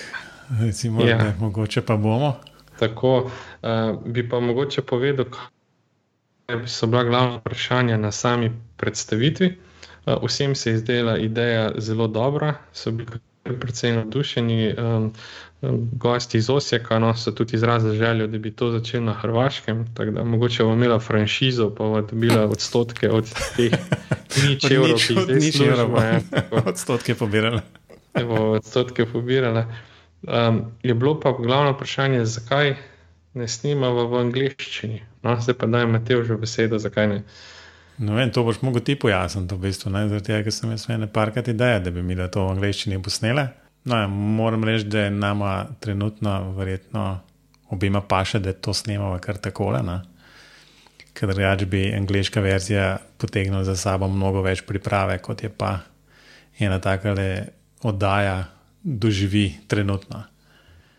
recimo, Ja. da mogoče pa bomo. Tako uh, bi pa mogoče povedal, kaj so bila glavna vprašanja na sami predstavitvi. Uh, vsem se je zdela ideja zelo dobra, so bili kar precej navdušeni. Um, gosti iz Osijeka no, so tudi izrazili željo, da bi to začeli na Hrvaškem. Tako da mogoče bo imela franšizo, pa bo dobila odstotke od teh <laughs> nič evrov, ki jih zdaj služimo, ja, <laughs> Odstotke pobirali. da bo odstotke pobirala. Um, je bilo pa glavno vprašanje, zakaj ne snimamo v angleščini. No, zdaj pa dajem Mateju že besedo, zakaj ne. No, vem, to boš mogel ti pojasniti, v bistvu, ne, zaradi tega, ker sem jaz ene parkrat ideje, da bi mi da to v angleščini posnele. No, ja, moram reči, da je nama trenutno verjetno obima paše, da to snemamo kar takole. Ne. Ker drugače bi angliška verzija potegnila za sabo mnogo več priprave, kot je pa ena taka oddaja doživi trenutno.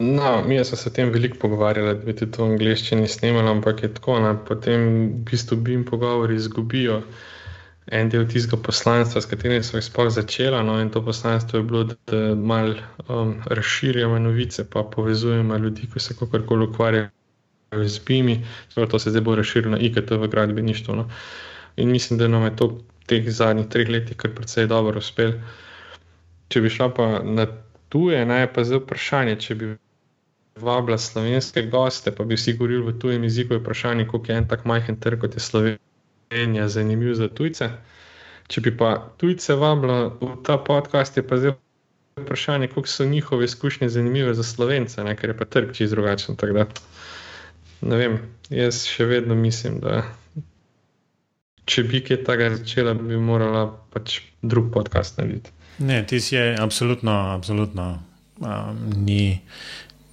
No, mi smo se o tem veliko pogovarjali, da bi tudi to v angleščini snimali, ampak je tako, ne, potem v bistvu bi jim pogovori izgubijo en del tistega poslanstva, s katerim so jih sploh začela. No, in to poslanstvo je bilo, da, da mal um, razširjamo novice, pa povezujemo ljudi, ki se kakorkoli ukvarjajo z BIM-i. To se zdaj bo razširilo na IKT v gradbeništvu. No. In mislim, da nam je to v teh zadnjih treh letih kar precej dobro uspelo. Če bi šla pa na tuje, naj pa zdaj vprašanje, če bi vabila slovenske goste, pa bi vsi govorili v tujem jeziku, je vprašanje, koliko je en tak majhen trg kot je Slovenija. Zanimiv za tujce. Če bi pa tujce vabila v ta podcast, je pa zelo vprašanje, koliko so njihove izkušnje zanimive za slovence, ne? ker je pa trg čist drugačen. Da, ne vem, jaz še vedno mislim, da če bi kaj takega začela, bi morala pač drug podcast narediti. Ne, ti si je absolutno, absolutno. Um, ni,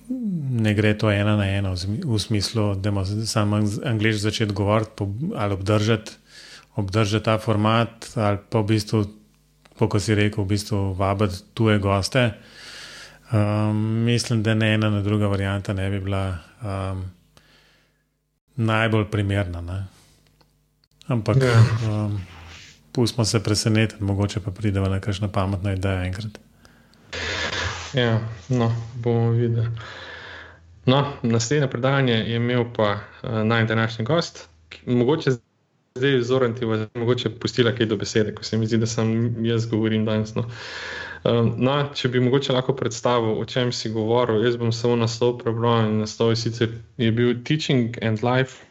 ne gre to ena na eno, v smislu, da ima samo angliš začeti govoriti ali obdržati, obdržati ta format, ali pa v bistvu kot si rekel, v bistvu vabiti tuje goste. Um, mislim, da ne ena, ne druga varianta ne bi bila um, najbolj primerna. Ne? Ampak ja. um, pustimo se presenetiti, mogoče pa pridemo na kakšno pametno idejo enkrat. Ja, no, bomo videli. No, naslednje predavanje je imel pa uh, naj današnji gost, mogoče zdaj zoren ti bo mogoče pustila kaj do besede, ko se mi zdi, da sem jaz govorim danes. No. Um, no, če bi mogoče lahko predstavil, o čem si govoril, jaz bom samo naslov prebral in naslov sicer je bil Teaching and Life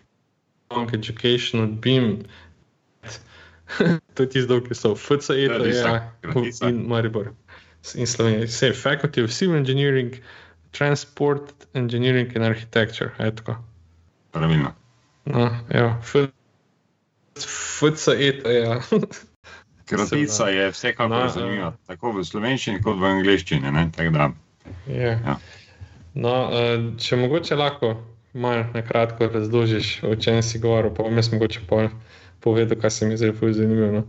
Long Education od BIM. <laughs> to je tisto, ki so FCE, to je ja, in Maribor. In Slovenija, vse Faculty of Civil Engineering, Transport Engineering and Architecture. Pravilno. No, evo, FCE. Ja. <laughs> Kratica je vsekakor zanimiva, tako v slovenščini kot v angleščini. Da, ja. Ja. No, eh, če mogoče lahko malo na kratko razložiš, o čem si govoril, pa jaz mogoče povedal, kaj se mi zdaj zelo zanimivo. No.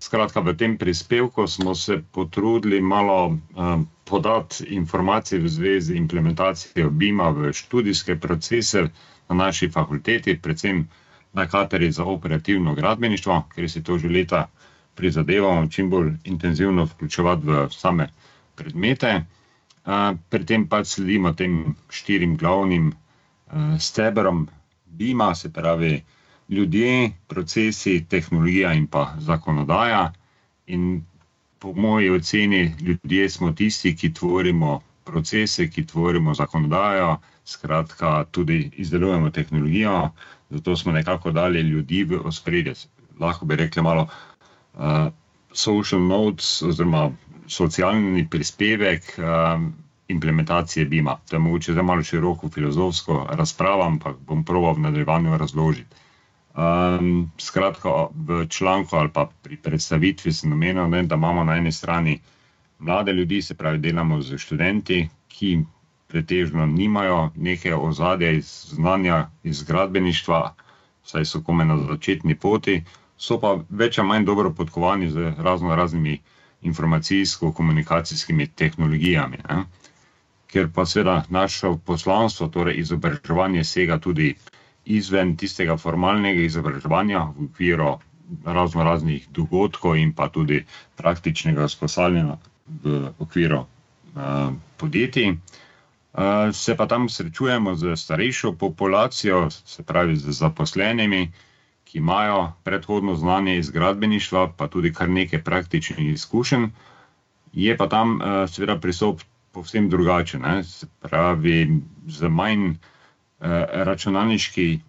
Skratka, v tem prispevku smo se potrudili malo um, podati informacije v zvezi z implementacijo BIM-a v študijske procese na naši fakulteti, predvsem na kateri za operativno gradbeništvo, ker si to že leta prizadevamo čim bolj intenzivno vključevati v same predmete. Pri tem pa sledimo tem štirim glavnim stebrom BIM-a, se pravi ljudje, procesi, tehnologija in pa zakonodaja. In po moji oceni, ljudje smo tisti, ki tvorimo procese, ki tvorimo zakonodajo, skratka, tudi izdelujemo tehnologijo, zato smo nekako dali ljudi v ospredje. Lahko bi rekli malo uh, social notes oziroma socialni prispevek uh, implementacije BIM-a. To je mogoče zelo malo široko filozofsko razpravo, ampak bom proval v nadaljevanju razložiti. Um, skratka, v članku ali pa pri predstavitvi sem omenil, da imamo na eni strani mlade ljudi, se pravi, delamo z študenti, ki pretežno nimajo neke ozadje iz znanja iz gradbeništva, saj so kome na začetni poti, so pa več ali manj dobro podkovani z razno raznimi informacijsko-komunikacijskimi tehnologijami. Ne? Ker pa seveda naše poslanstvo, torej izobraževanje, sega tudi izven tistega formalnega izobraževanja v okviru razno raznih dogodkov in pa tudi praktičnega usposabljanja v okviru uh, podjetij. Uh, se pa tam srečujemo z starejšo populacijo, se pravi z zaposlenimi, ki imajo predhodno znanje iz gradbeništva, pa tudi kar nekaj praktičnih izkušenj. Je pa tam, uh, seveda, pristop povsem drugačen, ne? se pravi, z manj uh, računalniški.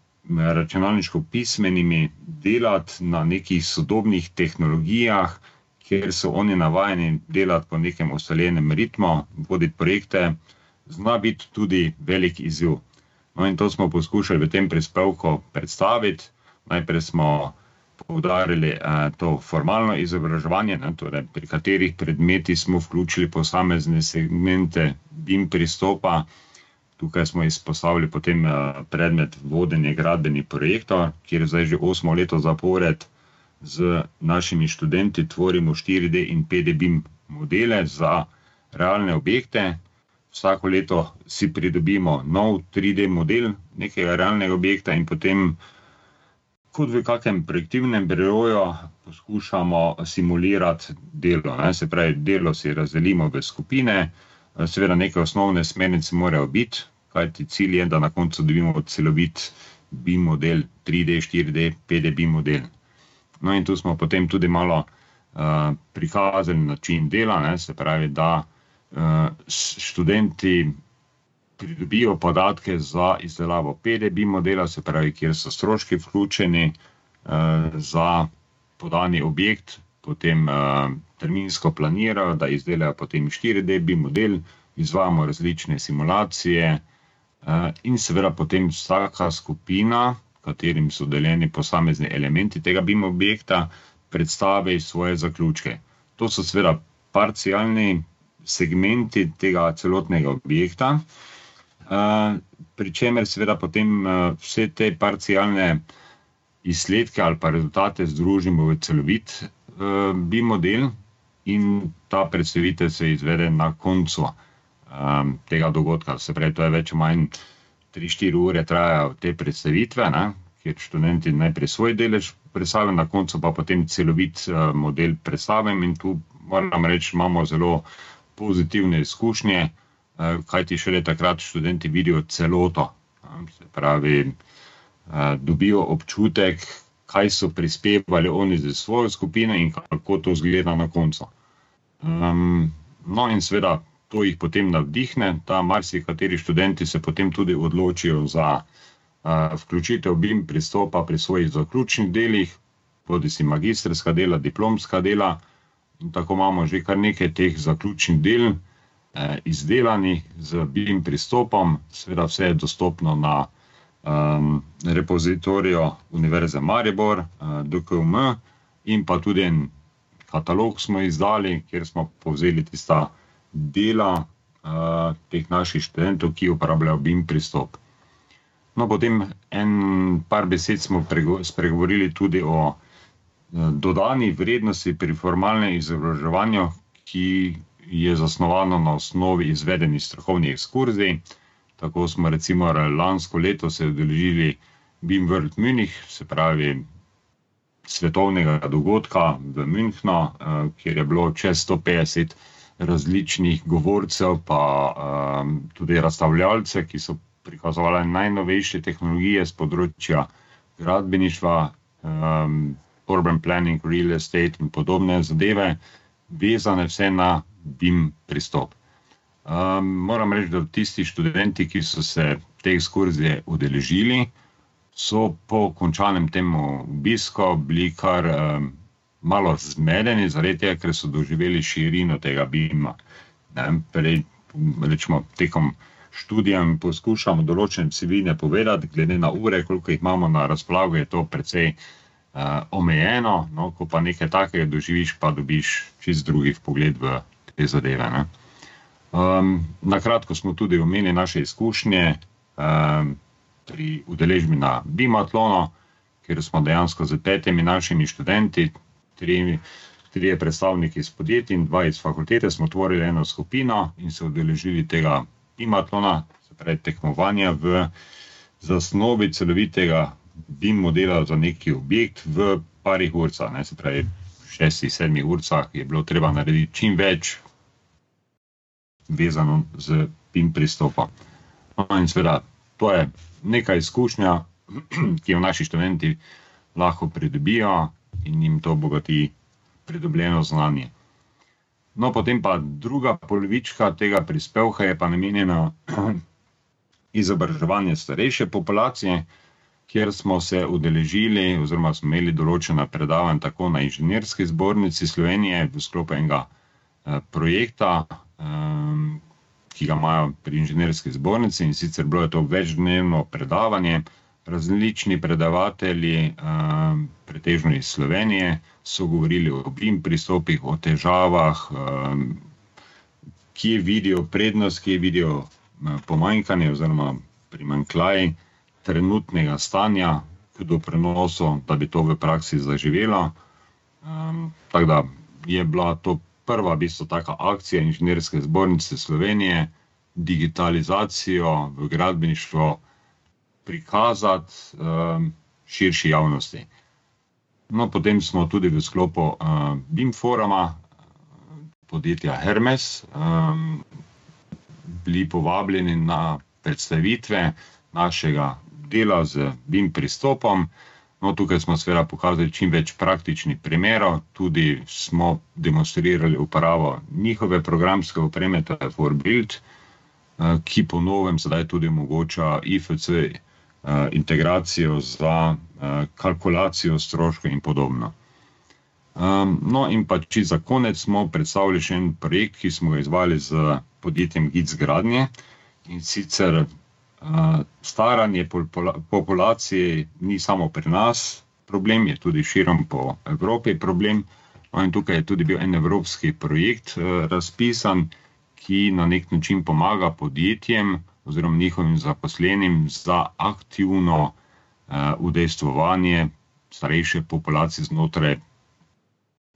Računalniško pismenimi delati na nekih sodobnih tehnologijah, kjer so oni navajeni delati po nekem ustaljenem ritmu, voditi projekte, zna biti tudi velik izziv. No, in to smo poskušali v tem prispevku predstaviti. Najprej smo poudarili eh, to formalno izobraževanje, ne, torej pri katerih predmetih smo vključili posamezne segmente BIM pristopa. Tukaj smo izpostavili potem eh, predmet vodenja gradbenih projektov, kjer zdaj že osmo leto zapored z našimi študenti tvorimo 4D in 5D BIM modele za realne objekte, vsako leto si pridobimo nov 3D model nekega realnega objekta in potem, kot v kakem projektivnem biroju, poskušamo simulirati delo. Ne? Se pravi, delo si razdelimo v skupine, seveda neke osnovne smernice morajo biti, kajti cilj je, da na koncu dobimo celovit BIM model, 3D, 4D, 5D BIM model. No in tu smo potem tudi malo uh, prikazali način dela, ne? se pravi, da uh, študenti pridobijo podatke za izdelavo PDB modela, se pravi, kjer so stroški vključeni, za podani objekt, potem terminsko planirajo, da izdelajo potem 4D BIM model, izvajamo različne simulacije in seveda potem vsaka skupina, katerim so deljeni posamezni elementi tega BIM objekta, predstavi svoje zaključke. To so seveda parcialni segmenti tega celotnega objekta, pri čemer seveda potem vse te parcialne izsledke ali pa rezultate združimo v celovit BIM model in ta predstavitev se izvede na koncu tega dogodka. Se pravi, to je več ali manj tri, štiri ure trajajo te predstavitve, ne, kjer študenti najprej svoj delež predstavijo, na koncu pa potem celovit model predstavim in tu moram reči, imamo zelo pozitivne izkušnje, kajti šele takrat študenti vidijo celoto. Se pravi, dobijo občutek, kaj so prispevali oni s svojo skupino in kako to izgleda na koncu. no, in seveda to jih potem navdihne, da marsikateri študenti se potem tudi odločijo za vključitev BIM pristopa pri svojih zaključnih delih, bodisi magistrska dela, diplomska dela, in tako imamo že kar nekaj teh zaključnih del, izdelanih z BIM pristopom, seveda vse je dostopno na repozitoriju Univerze Maribor, DKUM, in pa tudi en katalog smo izdali, kjer smo povzeli tista dela teh naših študentov, ki uporabljajo BIM pristop. No, potem en par besed smo spregovorili tudi o dodani vrednosti pri formalnem izobraževanju, ki je zasnovano na osnovi izvedenih strokovnih ekskurzij. Tako smo recimo lansko leto se udeležili BIM World Munich, se pravi svetovnega dogodka v Münchnu, kjer je bilo čez sto petdeset različnih govorcev pa tudi razstavljavcev, ki so prikazovali najnovejše tehnologije s področja gradbeništva, urban planning, real estate in podobne zadeve, vezane vse na BIM pristop. Moram reči, da tisti študenti, ki so se te ekskurzije udeležili, so po končanem tem obisku bili kar malo zmedeni, zaradi tega, ker so doživeli širino tega BIM-a. Ne, prej recimo tekom študija poskušamo določene vsebine povedati, glede na ure, koliko jih imamo na razpolago, je to precej omejeno, no, ko pa nekaj takega doživiš, pa dobiš čisto drugi vpogled v te zadeve, ne. Na kratko smo tudi omenili naše izkušnje pri udeležbi na BIM-atlonu, kjer smo dejansko s petimi našimi študenti, tremi, trije predstavniki iz podjetij in dva iz fakultete, smo tvorili eno skupino in se udeležili tega BIM-atlona, se pravi tekmovanja v zasnovi celovitega BIM modela za neki objekt v parih uricah, ne, se pravi šestih, sedmih uricah je bilo treba narediti čim več, vezano z BIM pristopom. No, in seveda to je neka izkušnja, ki jo naši študenti lahko pridobijo in jim to bogati pridobljeno znanje. No, potem pa druga polovička tega prispevka je pa namenjena <clears throat> izobraževanju starejše populacije, kjer smo se udeležili oziroma smo imeli določena predavanja tako na Inženirski zbornici Slovenije v sklopu enega projekta, ki ga imajo pri Inženirski zbornici, in sicer bilo je to večdnevno predavanje, različni predavatelji, pretežno iz Slovenije, so govorili o BIM pristopih, o težavah, kje vidijo prednost, kje vidijo pomanjkanje oziroma primanjkljaj trenutnega stanja k doprinosu, da bi to v praksi zaživelo. tako da je bila to prva v bistvu taka akcija Inženirske zbornice Slovenije, digitalizacijo v gradbeništvu prikazati širši javnosti. No, potem smo tudi v sklopu BIM foruma podjetja Hermes bili povabljeni na predstavitve našega dela z BIM pristopom. No, tukaj smo seveda pokazali čim več praktičnih primerov, tudi smo demonstrirali uporabo njihove programske opreme, to je For build, ki po novem sedaj tudi omogoča IFC integracijo za kalkulacijo stroškov in podobno. No, in pa če za konec smo predstavili še en projekt, ki smo ga izvali z podjetjem GIC Gradnje in sicer staranje populacije ni samo pri nas problem, je tudi širom po Evropi problem. No, in tukaj je tudi bil en evropski projekt uh, razpisan, ki na nek način pomaga podjetjem oziroma njihovim zaposlenim za aktivno uh, udejstvovanje starejše populacije znotraj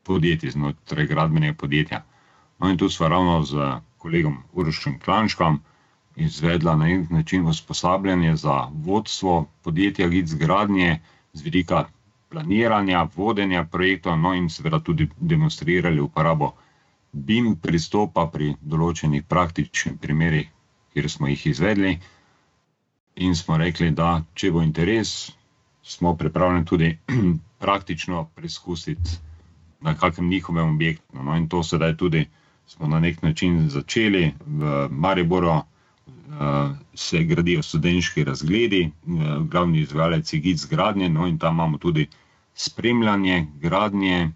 podjetij, znotraj gradbenega podjetja. No, in tu smo ravno z kolegom Urošem Klančkom izvedla na nek način usposabljanje za vodstvo podjetja GIC gradnje z vidika planiranja, vodenja projektov, no in seveda tudi demonstrirali uporabo BIM pristopa pri določenih praktičnih primerih, kjer smo jih izvedli. In smo rekli, da če bo interes, smo pripravljeni tudi <clears throat> praktično preizkusiti na kakem njihovem objektu. No, in to sedaj tudi smo na nek način začeli v Mariboru. Se gradijo študentski razgledi, uh, glavni izvajalec je GIC gradnje, no in tam imamo tudi spremljanje gradnje,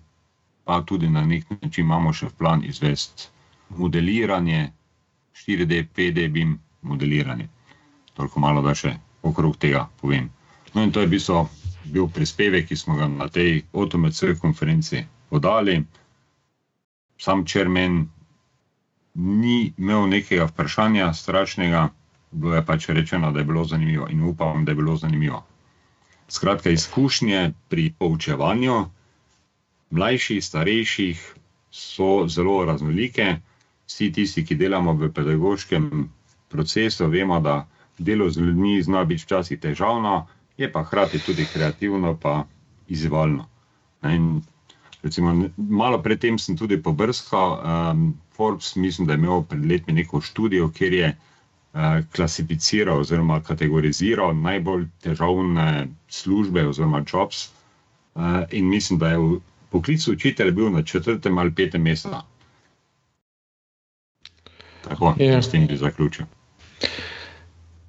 pa tudi na nek način imamo še v plan izvesti modeliranje, 4D, 5D, BIM modeliranje. Toliko malo, da še okrog tega povem. No in to je bistvo, bil prispevek, ki smo ga na tej OTMC konferenci podali. Sam črmen ni imel nekega vprašanja strašnega, bilo je pač rečeno, da je bilo zanimivo in upam, da je bilo zanimivo. Skratka, izkušnje pri poučevanju mlajših, starejših so zelo raznolike. Vsi tisti, ki delamo v pedagoškem procesu, vemo, da delo z ljudmi zna biti včasih težavno, je pa hkrati tudi kreativno in izzivalno. In Recimo, malo predtem sem tudi pobrskal. Um, Forbes, mislim, da je imel pred leti neko študijo, kjer je uh, klasificiral oziroma kategoriziral najbolj težavne službe oziroma jobs. Uh, in mislim, da je v poklicu učitelja bil na četrtem ali petem mestu. Tako, ja. s tem bi zaključil.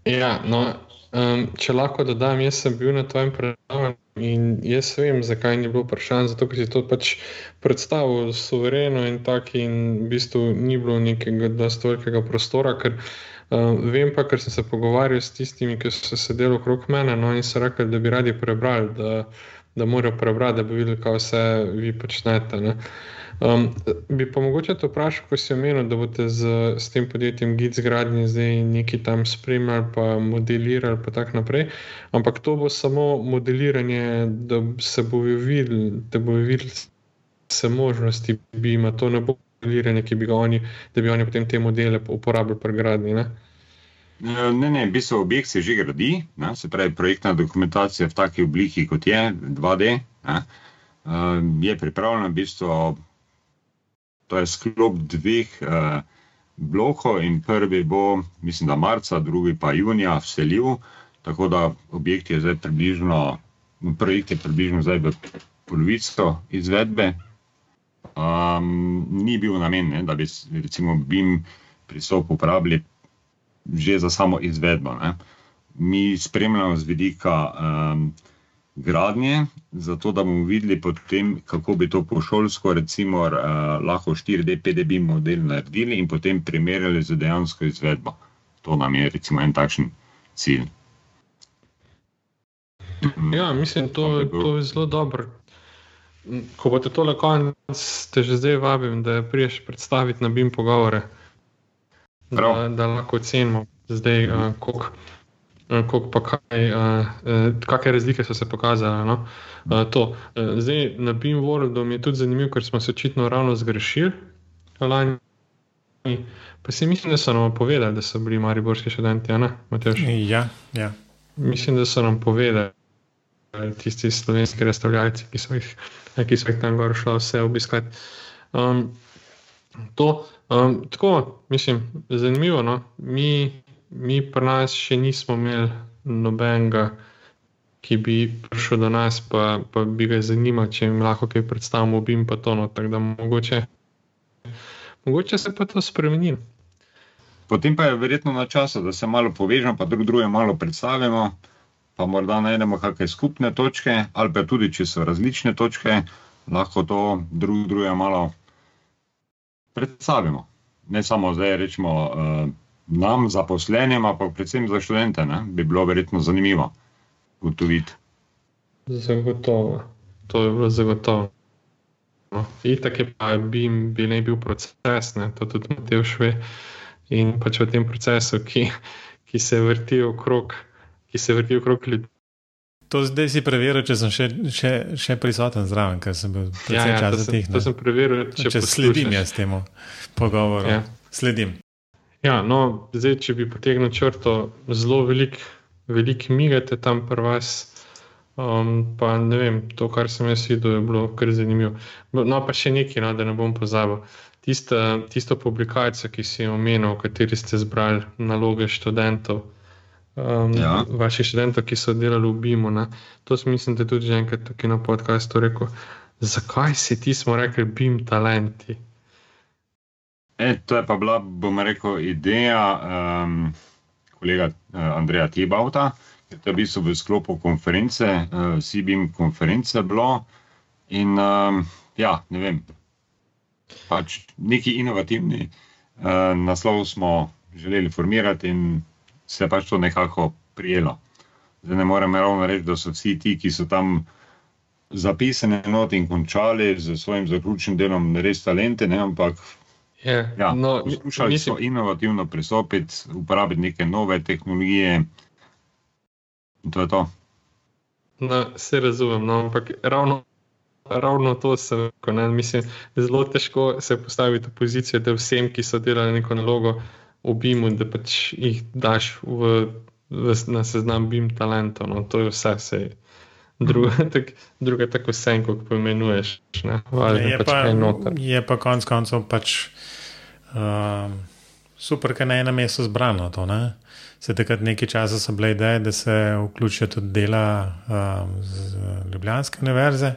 Ja, no, um, če lahko dodam, jaz sem bil na tvojem predavanju. In jaz vem, zakaj ni bilo vprašanj, zato ker si to pač predstavil suvereno in tako, in v bistvu ni bilo nekega stvarkega prostora. Ker, uh, vem pa, ker sem se pogovarjal s tistimi, ki so sedeli okrog mene no, in so rekli, da bi radi prebrali, da, da morajo prebrati, da bi videli, kaj vse vi počnete. Ne. Um, bi pa mogoče to vprašal, ko si omenil, da boste z, z tem podjetjem GIC zgradnji zdaj nekaj tam spremljali, pa modelirali, pa tako naprej. Ampak to bo samo modeliranje, da se bo videl, da bo videl vse možnosti, bi ima to ne bo modeliranje, ki bi ga oni, da bi oni potem te modele uporabljali pri gradnji. Ne? Ne, ne, v bistvu objekt se že gradi, ne, se pravi, projektna dokumentacija v taki obliki, kot je 2D, ne, je pripravljena v bistvu to je sklop dveh uh, blokov in prvi bo, mislim, da marca, drugi pa junija vseljiv, tako da objekt je zdaj približno, projekt je približno zdaj v polovico izvedbe. Um, ni bil namen, ne, da bi recimo BIM pristop uporabili že za samo izvedbo. Ne. Mi spremljamo z vidika um, gradnje, zato da bomo videli, potem, kako bi to pošolsko, recimo, uh, lahko 4D, 5D model naredili in potem primerjali z dejansko izvedbo. To nam je recimo en takšen cilj. Ja, mislim, to, to je zelo dobro. Ko boste tole konec, te že zdaj vabim, da priješ predstaviti na BIM pogovore, da, da lahko ocenimo zdaj, uh, koliko. Eh, kako pa kaj, uh, kakšne razlike so se pokazale. No? Uh, to. Zdaj, na BIM-Worldu mi je tudi zanimivo, ker smo se očitno ravno zgrešili lani. Pa si mislim, da so nam povedali, da so bili mariborski študenti, ne, Matejš? Ja, ja. Mislim, da so nam povedali tisti slovenski razstavljalci, ki so jih, ki so jih tam gor šli vse obiskati. Um, to, um, tako, mislim, zanimivo. No? Mi mi pri nas še nismo imeli nobenega, ki bi prišel do nas, pa, pa bi ga zanimalo, če jim lahko kaj predstavimo, bi jim pa to noter. Mogoče, mogoče se pa to spremeni. Potem pa je verjetno na času, da se malo povežemo, pa drug drugemu malo predstavimo, pa morda najdemo kakšne skupne točke, ali pa tudi, če so različne točke, lahko to drug druge malo predstavimo. Ne samo zdaj, rečemo, uh, nam, zaposlenim, ampak predvsem za študente, ne? bi bilo verjetno zanimivo ugotoviti. Zagotovo, to je bilo zagotovo. No, Itak je pa bi, bi naj bil proces, ne? to tudi Matej Šve. In pač v tem procesu, ki, ki se vrti okrog, ki se vrti okrog ljudi. To zdaj si preveril, če sem še, še, še prisoten zraven, ker sem bil precej Ja, ja, časa tih. to sem preveril, če, Če poslušaš. sledim jaz temu pogovoru. Ja. Sledim. Ja, no, zdaj, če bi potegnil črto, zelo veliko velik migate tam pri vas. Um, pa ne vem, to, kar sem jaz videl, je bilo kar zanimivo. No, pa še nekaj, no, da ne bom pozabil. Tista, tisto publikacijo, ki si jo omenil, v kateri ste zbrali naloge študentov, um, Ja. vaših študentov, ki so delali v BIM-u. To sem mislim, da tudi že enkrat tukaj na podkastu rekel. Zakaj si ti smo rekli BIM talenti? E, to je pa bila, bom rekel, ideja um, kolega uh, Andreja Tibauta, ker to je v bistvu v sklopu konference, uh, CBIM konference bilo. In um, ja, ne vem, pač neki inovativni uh, naslov smo želeli formirati in se je pač to nekako prijelo. Zdaj ne morem ravno reči, da so vsi ti, ki so tam zapisani not in končali z svojim zaključnim delom, res talente, ne, ampak Je, Ja, no, poskušali mislim- so inovativno pristopiti, uporabiti neke nove tehnologije. To je to. No, se razumem, no, ampak ravno, ravno to sem rekel. ne, Mislim, zelo težko se postaviti v pozicijo, da vsem, ki so delali neko nalogo, obimo, da pač jih daš v, v, na seznam BIM talentov. No, to je vse, se druga, <laughs> tak, druga tako sen, kot poimenuješ. Ne, važno Je pač pa, je pa konec koncev pač um, super, ker na enem mestu zbrano to. Ne? Se takrat nekaj časa so bile ideje, da se vključijo tudi dela um, z Ljubljanske univerze,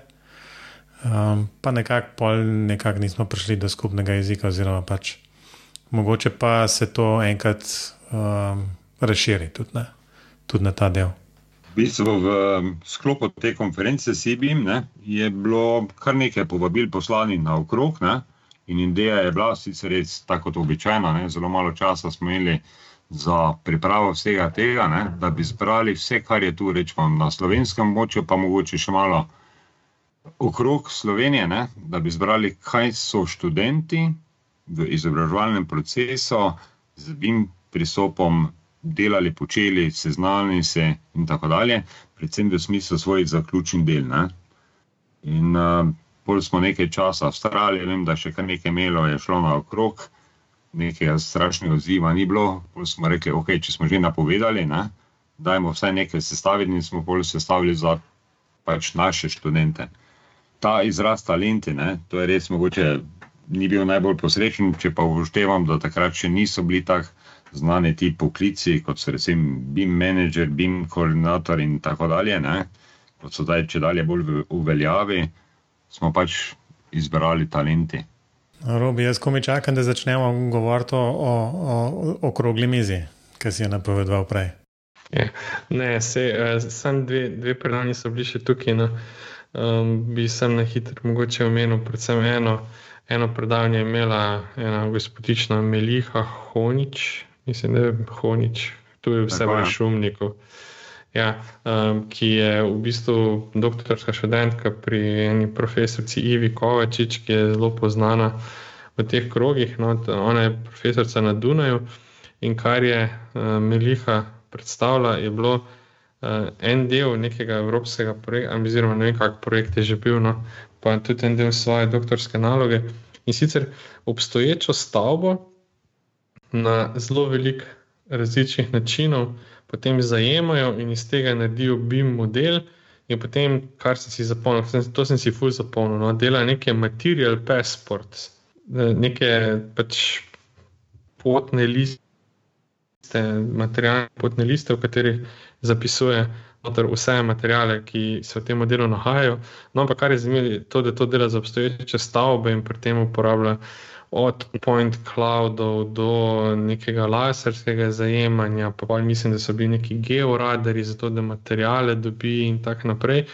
um, pa nekako pol nekako nismo prišli do skupnega jezika, oziroma pač mogoče pa se to enkrat um, razširi tudi, ne? tudi na ta del. V bistvu v sklopu te konference ne, je bilo kar nekaj povabil poslanih naokrog. Ne, in ideja je bila sicer res tako kot običajno, ne, zelo malo časa smo imeli za pripravo vsega tega, ne, da bi zbrali vse, kar je tu rečemo na slovenskem območju, pa mogoče še malo okrog Slovenije, ne, da bi zbrali, kaj so študenti v izobraževalnem procesu z BIM pristopom delali, počeli, seznanili se in tako dalje, predvsem v smislu svojih zaključnih del. Ne. In uh, bolj smo nekaj časa vztrajali, vem, da še kar nekaj mailov je šlo naokrog, nekega strašnega odziva ni bilo, bolj smo rekli, ok, če smo že napovedali, ne, dajmo vsaj nekaj sestaviti in smo bolj sestavili za pač naše študente. Ta izraz talenti, ne, to je res mogoče ni bil najbolj posrečen, če pa upoštevam, da takrat še niso bili tako znani ti poklici, kot so recimo BIM manager, BIM koordinator in tako dalje, ne, kot so zdaj če dalje bolj v uveljavi, smo pač izbrali talenti. Robi, jaz komi čakam, da začnemo govoriti o, o, o okrogli mizi, ki si je napovedoval prej. Ja. Ne, se, uh, sem dve, dve predavanji so bili še tukaj. No. Um, bi sem na hitro mogoče omenil, predvsem eno, eno predavanje je imela ena gospodična Meliha Honič, mislim, da je Honič, tu je vse v šumniku. Ja, um, ki je v bistvu doktorska študentka pri eni profesorici Ivi Kovačič, ki je zelo znana v teh krogih. No, ona je profesorica na Dunaju in kar je uh, Meliha predstavila, je bilo uh, en del nekega evropskega projekta, oziroma ne vem, kak projekt je že bil, no, pa tudi en del svoje doktorske naloge. In sicer obstoječo stavbo na zelo velik različnih načinov potem zajemajo in iz tega naredijo BIM model. In potem, kar sem si zapomnil, to sem si ful zapomnil, no, dela neke material passports, eh, neke pač potne liste, materialne potne liste, v katerih zapisuje noter vse materiale, ki se v tem modelu nahajajo. No, ampak kar je zanimivo, je to, da to dela za obstoječe stavbe in pri tem uporablja od point cloudov do nekega laserskega zajemanja, pa, pa mislim, da so bili neki georadari za to, da materijale dobi in tako naprej.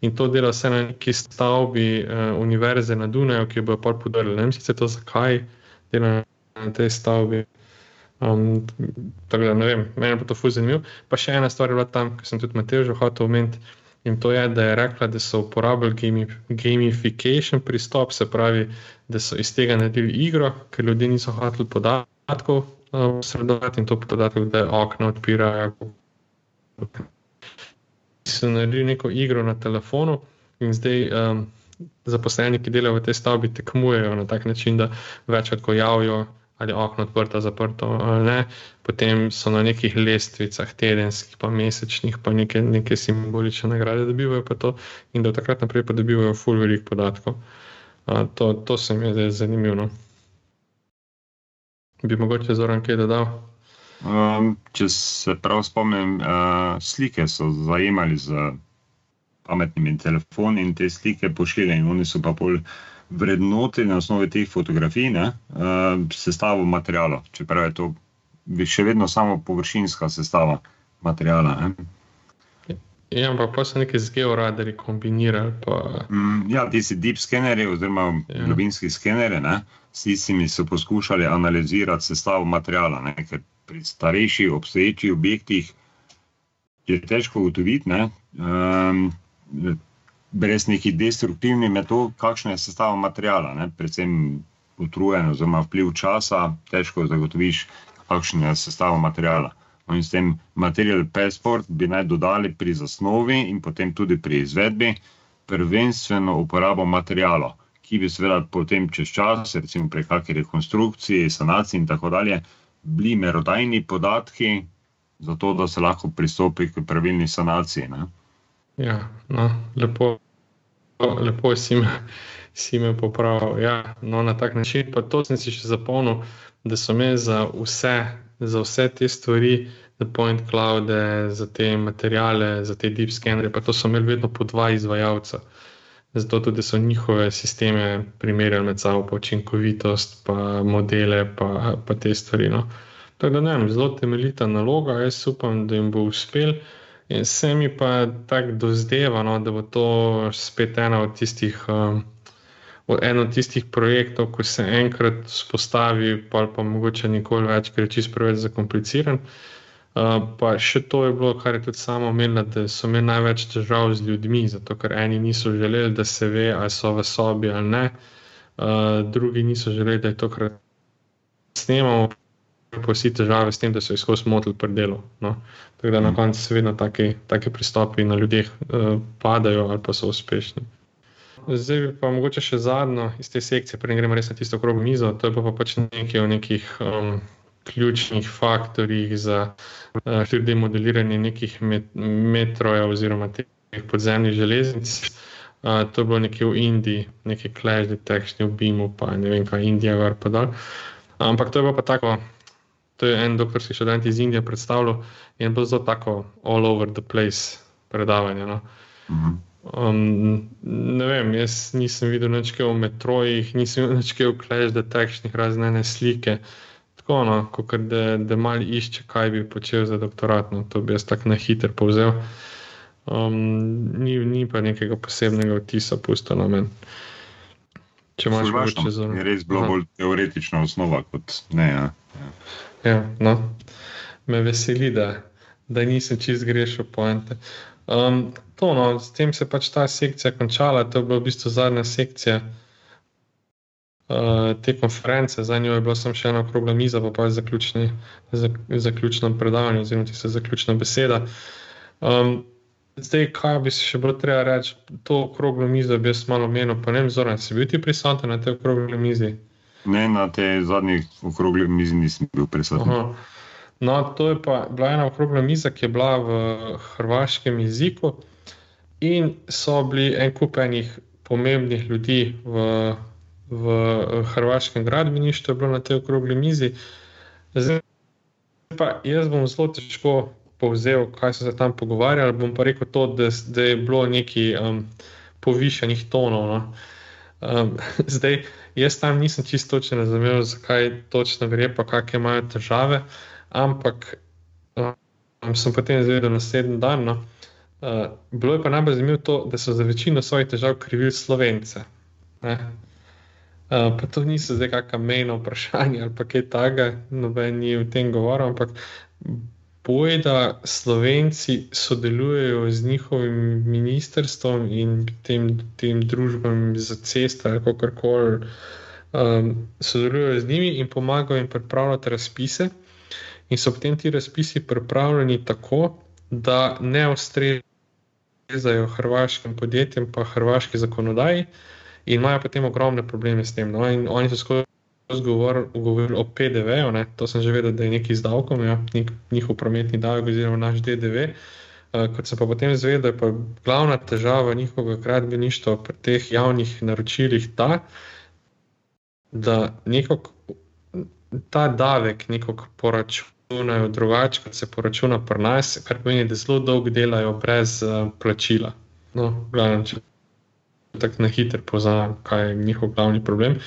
In to dela vse na neki stavbi uh, univerze na Dunaju, ki jo bojo podarili. Ne vem sicer to, zakaj dela na tej stavbi. Um, tako da ne vem, meni pa to fuz zanimivo. Pa še ena stvar je bila tam, ki sem tudi Matej že hotel omeniti. In to je, da je rekla, da so uporabljali gami, gamification pristop, se pravi, da so iz tega naredili igro, ker ljudje niso hoteli podatkov uh, in to podatek, da okna odpirajo. So naredili neko igro na telefonu in zdaj um, zaposleni, ki delajo v tej stavbi, tekmujejo na tak način, da večkrat, ko javijo ali okno odprto, zaprto ali ne. Potem so na nekih lestvicah, tedenskih, pa mesečnih, pa neke, neke simbolične nagrade dobivajo, in da takrat naprej pa dobivajo full velik podatkov. A, to, to se mi je zdaj zanimivo. No. Bi mogoče zoran kaj dodal? Um, če se prav spomnim, uh, slike so zajemali z pametnimi telefoni in te slike pošiljali, in oni so pa bolj vrednoti na osnovi teh fotografij, ne, uh, sestavo materijala, čeprav je to še vedno samo površinska sestava materijala. Ne. Ja, ampak pa so neki z georadari kombinirali. Pa... Mm, ja, ti si deep skeneri, oziroma ja. globinski skeneri, ne, s tistimi so poskušali analizirati sestavo materijala, ne, ker pri starejših, obstoječih objektih je težko ugotoviti. Um, brez nekih destruktivnih metod, kakšna je sestava materijala, ne? predvsem utrujen, oziroma vpliv časa, težko zagotoviš, kakšna je sestava materijala. No in s tem material passport bi naj dodali pri zasnovi in potem tudi pri izvedbi, prvenstveno uporabo materijala, ki bi seveda potem čez čas, recimo pri kakšni rekonstrukciji, sanaciji in tako dalje, bili merodajni podatki, zato da se lahko pristopi k pravilni sanaciji. Ne? Ja, no, lepo, lepo si me, si me popravil. Ja, no, na tak način. Pa to sem si še zapomnil, da so me za vse, za vse te stvari, za point cloud, za te materijale, za te deep scanere, pa to so imeli vedno po dva izvajalca. Zato tudi so njihove sisteme primerjali med sabo, pa učinkovitost, pa modele, pa, pa te stvari. No. Tako da ne vem, zelo temeljita naloga, jaz upam, da jim bo uspel. In se mi pa tako dozdeva, no, da bo to spet ena od tistih, um, eno od tistih projektov, ko se enkrat spostavi, pa pa mogoče nikoli več, ker je čisto preveč zakompliciran. Uh, pa še to je bilo, kar je tudi samo omenila, da so imeli največ težav z ljudmi, zato ker eni niso želeli, da se ve, ali so v sobi ali ne, uh, drugi niso želeli, da je to, kar snemamo pa vsi težave s tem, da so jih skozi motili pri delu. No. Tako da na mm. koncu se vedno take pristopi na ljudeh uh, padajo ali pa so uspešni. Zdaj pa mogoče še zadnjo iz te sekcije, preden gremo res na tisto okroglo mizo, to je pa, pa pač nekaj o nekih um, ključnih faktorjih za uh, eh, 4D modeliranje nekih met metrojev oziroma teh podzemnih železnic. Uh, to je bilo nekje v Indiji, nekaj clash detection v BIM-u, pa ne vem, kaj Indija gor pa dol. Ampak to je pa tako to je en doktorski študent iz Indije predstavljal in bilo zelo tako all over the place predavanje. No. Mhm. Um, ne vem, jaz nisem videl več v metrojih, nisem videl več v Clash detektivih, razne slike. Tako, no, kot da, da malo išče, kaj bi počel za doktorat. No, to bi jaz tako na hitro povzel. Um, ni, ni pa nekega posebnega vtisa, pusto na meni. Če imaš še zelo. Je res bilo Aha. bolj teoretična osnova kot ne. Ja. Ja. Ja, no. Me veseli, da, da nisem čist grešil poente. Um, to, no, s tem se je pač ta sekcija končala, to je bila v bistvu zadnja sekcija uh, te konference, za njo je bila samo še ena okrogla miza, pa pa je zaključni, zak, zaključno predavanje, oziroma tista zaključna beseda. Um, zdaj, kaj bi se še bilo treba reči, to okroglo mizo bi jaz malo menil, pa ne vem, zoran, si bil ti prisoten na tej okrogli mizi? Ne, na te zadnjih okroglih mizi nisem bil prisoten. No, to je pa bila ena okrogla miza, ki je bila v hrvaškem jeziku, in so bili en kup enih pomembnih ljudi v, v hrvaškem gradbeništvu, bilo na tej okrogli mizi. Zdaj, pa jaz bom zelo težko povzel, kaj so se tam pogovarjali. Bom pa rekel to, da, da je bilo nekaj um, povišenih tonov. No. Um, <laughs> zdaj, jaz tam nisem čisto točno razumel, zakaj točno gre, pa kakšne imajo težave, ampak um, sem potem izvedel naslednji dan. No, uh, bilo je pa najbolj zanimivo to, da so za večino svojih težav krivili slovence. Ne? Uh, pa to niso zdaj kakšno mejno vprašanje ali kaj takega, noben ni v tem govoril, ampak boje, da Slovenci sodelujejo z njihovim ministrstvom in tem, tem družbam za ceste ali kako koli, um, sodelujejo z njimi in pomagajo jim pripravljati razpise. In so potem ti razpisi pripravljeni tako, da ne ustrezajo hrvaškim podjetjem, pa hrvaški zakonodaji, in imajo potem ogromne probleme s tem. No? In oni so skozi govorili o PDV-ju, to sem že vedel, da je neki z davkom, ja, nek, njihov prometni davek, oziroma naš DDV. Uh, kot sem pa potem izvedel, je glavna težava njihovega gradbeništva pri teh javnih naročilih ta, da nekog, ta davek nekako poračunajo drugače, kot se poračuna pri nas, kar pomeni, da zelo dolgo delajo brez uh, plačila. No, glavno, če tako na hitro poznam, kaj je njihov glavni problem.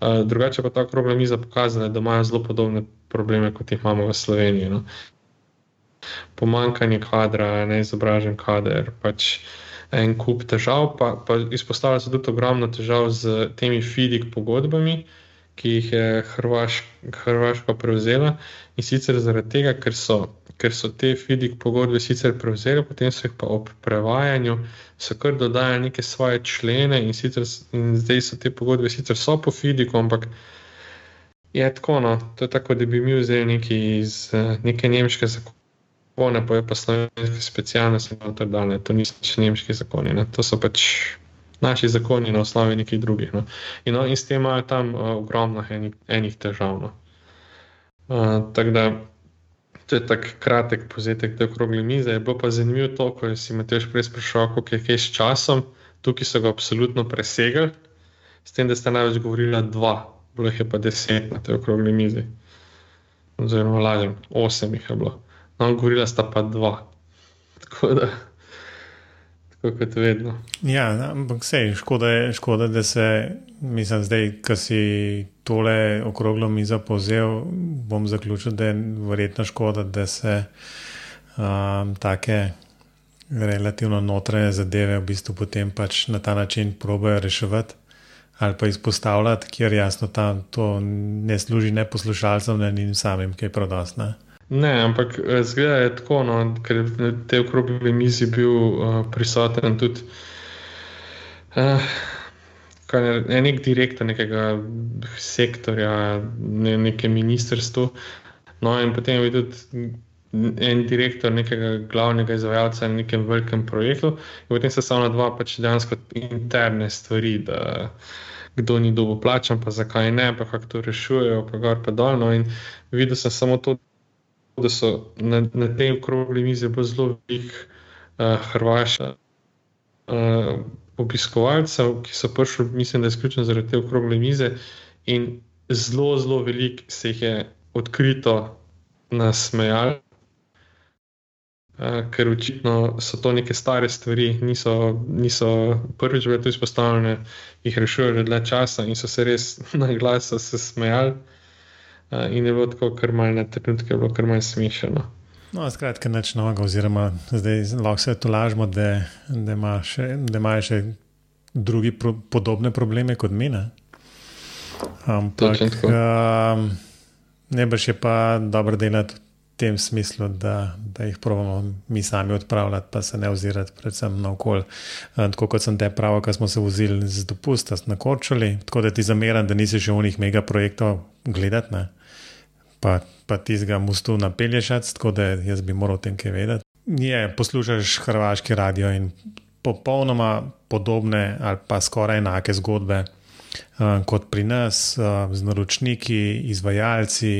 Uh, drugače pa ta problem je pokazala, da imajo zelo podobne probleme, kot jih imamo v Sloveniji. No. Pomankanje kadra, neizobražen kader, pač en kup težav, pa, pa izpostavlja se tudi ogromno težav z temi FIDIC pogodbami, ki jih je Hrvaš, Hrvaška prevzela in sicer zaradi tega, ker so ker so te FIDIC pogodbe sicer prevzeli, potem so jih pa ob prevajanju kar dodajali neke svoje člene in, sicer, in zdaj so te pogodbe sicer so po FIDIC-u, ampak je tako, no, to je tako, da bi mi vzeli nekaj iz uh, neke nemške zakone, pa je pa slovenske specialnosti in tako dalje. To niso več nemški zakoni, ne. to so pač. Naši zakoni na osnovi nekih drugih. No. In, no, in s tem imajo tam uh, ogromno enih, enih težav. No. Uh, tako da To je tako kratek povzetek te okrogle mize. Je bilo pa zanimivo to, ko si me tež prej sprašal, kako je kaj s časom. Tukaj so ga absolutno presegli, s tem, da sta največ govorila dva, bilo jih je pa deset na tej okrogle mizi. Oziroma, lažem, osem jih je bilo. No, govorila sta pa dva. Tako da, tako kot vedno. Ja, ampak sej, škoda, škoda, da se, mislim, zdaj, ko si tole okroglo mizo povzel, bom zaključil, da je verjetno škoda, da se um, take relativno notranje zadeve v bistvu potem pač na ta način probejo reševati ali pa izpostavljati, ker jasno tam to ne služi ne poslušalcem, ne njim samim, kaj je prodostno. Ne, ampak eh, zgleda je tako, no, ker je te okrogli mizi bil uh, prisoten tudi. Uh, je nek direktor nekega sektorja, ne, nekem ministrstvu. No, in potem je tudi en direktor nekega glavnega izvajalca na nekem velikem projektu, in potem se samo na dva pač dejansko interne stvari. Kdo ni dobil plačan, pa zakaj ne, pa kako to rešujejo, pa gor pa dol. No, in videl sem samo to, da so na, na tej okrogli mizi zelo velik uh, Hrvaša. Uh, obiskovalcev, ki so prišli, mislim, da je izključno zaradi te okrogle mize, in zelo, zelo veliko se jih je odkrito nasmejali, uh, ker očitno so to neke stare stvari, niso, niso prvič bile tu izpostavljene, jih rešujejo že dlje časa in so se res <laughs> na glas smejali. Uh, in je bilo tako, kar malce na trenutke, bilo kar malce smešno. No, skratka, neč novega, oziroma zdaj lahko se to lažemo, da, da imajo še, ima še drugi pro, podobne probleme kot mi. Ne? Ampak um, najbrž je pa dobro delati v tem smislu, da, da jih pravimo mi sami odpravljati, pa se ne ozirati predvsem na okolje. Tako kot sem te pravil, ko smo se vozili z dopusta na Korčuli, tako da ti zameram, da nisi še v njih mega projektov gledati pa, pa ti zga mostu napelješ, tako da jaz bi moral o tem kaj vedeti. Je, poslušaš hrvaški radio in popolnoma podobne ali pa skoraj enake zgodbe uh, kot pri nas, uh, z naročniki, izvajalci,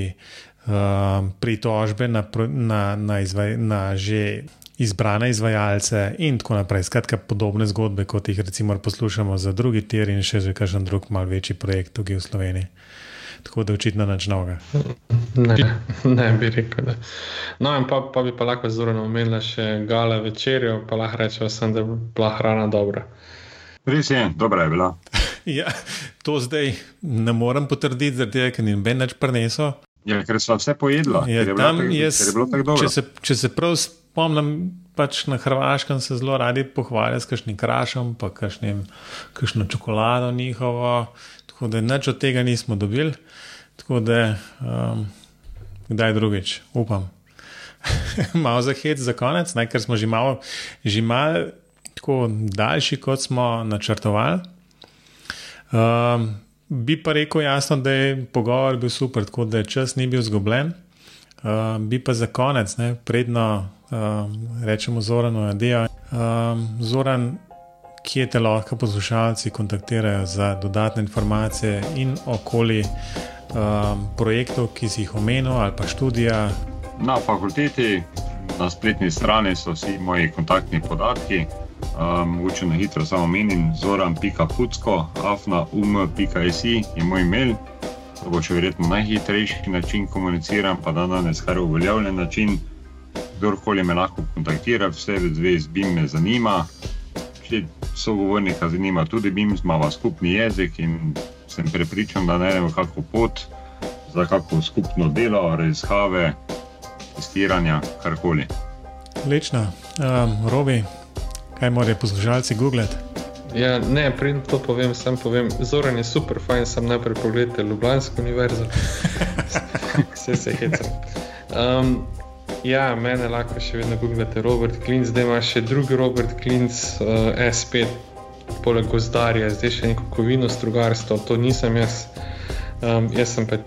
uh, pritožbe na, na, na, izvaj, na že izbrane izvajalce in tako naprej. Skratka, podobne zgodbe, kot jih recimo poslušamo za drugi tir in še za kakšen drug mal večji projekt tukaj v Sloveniji tako da očitno nič novega. Ne, ne bi rekel. Da. No, in pa, pa bi pa lahko zelo omenila še gale večerjo, pa lahko rečemo, da je bila hrana dobra. Res je, dobra je bila. <laughs> Ja, to zdaj ne morem potrditi, zato ker ni noben več prenesel. Ja, ker so vse pojedla. Ja, ker je bilo tam tako- jaz, ker je bilo tako dobro. če, se, če se prav spomnim, pač na Hrvaškem se zelo radi pohvalijo s kakšnim krašom, pa kakšnim, kakšno čokolado njihovo. Tako da nič od tega nismo dobili. Tako da um, kdaj drugič, upam. <laughs> malo za hec za konec, ne, ker smo že malo, že malo tako daljši, kot smo načrtovali. Um, bi pa rekel jasno, da je pogovor bil super, tako da čas ni bil zgubljen. Uh, bi pa za konec, ne, predno um, rečemo Zoranu, adijo. Um, Zoran, kje te lahko poslušalci kontaktirajo za dodatne informacije in okoli um, projektov, ki si jih omenil, ali pa študija. Na fakulteti, na spletni strani so vsi moji kontaktni podatki. Um, Mogoče na hitro samo menim, zoran.pucko, afna.um.si je moj mail. To bo še verjetno najhitrejši način komuniciranja, pa dan danes kar uveljavljen način. Kdorkoli me lahko kontaktira, vse v zvezi z BIM me zanima. Če sogovornika zanima tudi BIM, imamo skupni jezik in sem prepričan, da najdemo kakšno pot za kakšno skupno delo, raziskave, testiranja, karkoli. Lečno, um, Robi, kaj morajo poslušalci googlati? Ja, ne, prej to povem, sam povem. Zoran je super, fajn, sem najprej pogledal Ljubljansko univerzo. <laughs> Vse se hecam. Um, ja, mene lahko še vedno googlate Robert Klinc, zdaj ima še drugi Robert Klinc, uh, S5, poleg gozdarja, zdaj še neko kovino strugarstvo, to nisem jaz. Um, jaz sem pa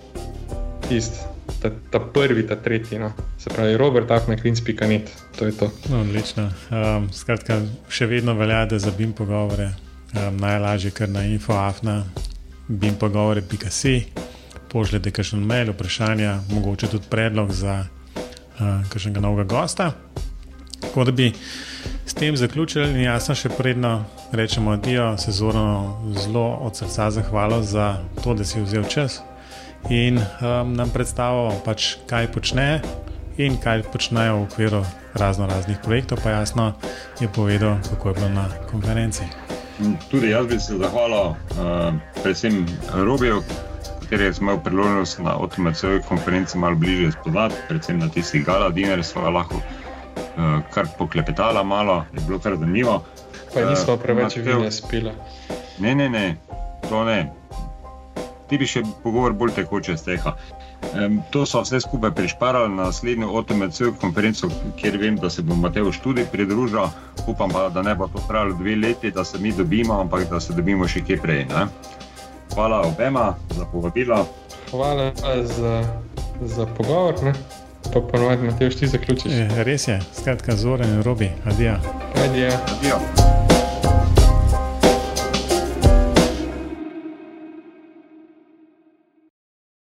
tisti, ta, ta prvi, ta tretji. No. Se pravi, Robert Afneklinc.net, to je to. No, odlično. Um, skratka, še vedno velja, da za BIM pogovore um, najlažje kar na infoafna, bimpogovore.si, pošljete kakšen mail, vprašanja, mogoče tudi predlog za uh, kakšnega novega gosta. Tako da bi s tem zaključili, in jasno, še predno rečemo, adijo, se zorno zelo od srca zahvalo za to, da si vzel čas in um, nam predstavil, pač, kaj počne in kaj počnejo v okviru razno raznih projektov, pa jasno je povedal, kako je bilo na konferenci. Tudi jaz bi se zahvalil, uh, predvsem Robiju, katerega sem imel priložnost na OTMC konferenci malo bliže spoznati, predvsem na tistih gala dinarjih sva lahko kar poklepetala malo, je bilo kar zanimivo. Pa nismo Eh, preveč Mateo- vine spila. Ne, ne, ne, to ne. Ti bi še pogovor bolj tekoče steha. Um, to so vse skupaj prišparali na naslednjo OTMC konferenco, kjer vem, da se bo Mateo študij pridružil. Upam pa, da ne bo to trajalo dve leti, da se mi dobimo, ampak da se dobimo še kje prej. Ne? Hvala obema za povabilo. Hvala za, za pogovor. Ne? Pa ponovadi, Matej, ti zaključiš. E, res je, skratka, Zoran in Robi, adijo. Adijo.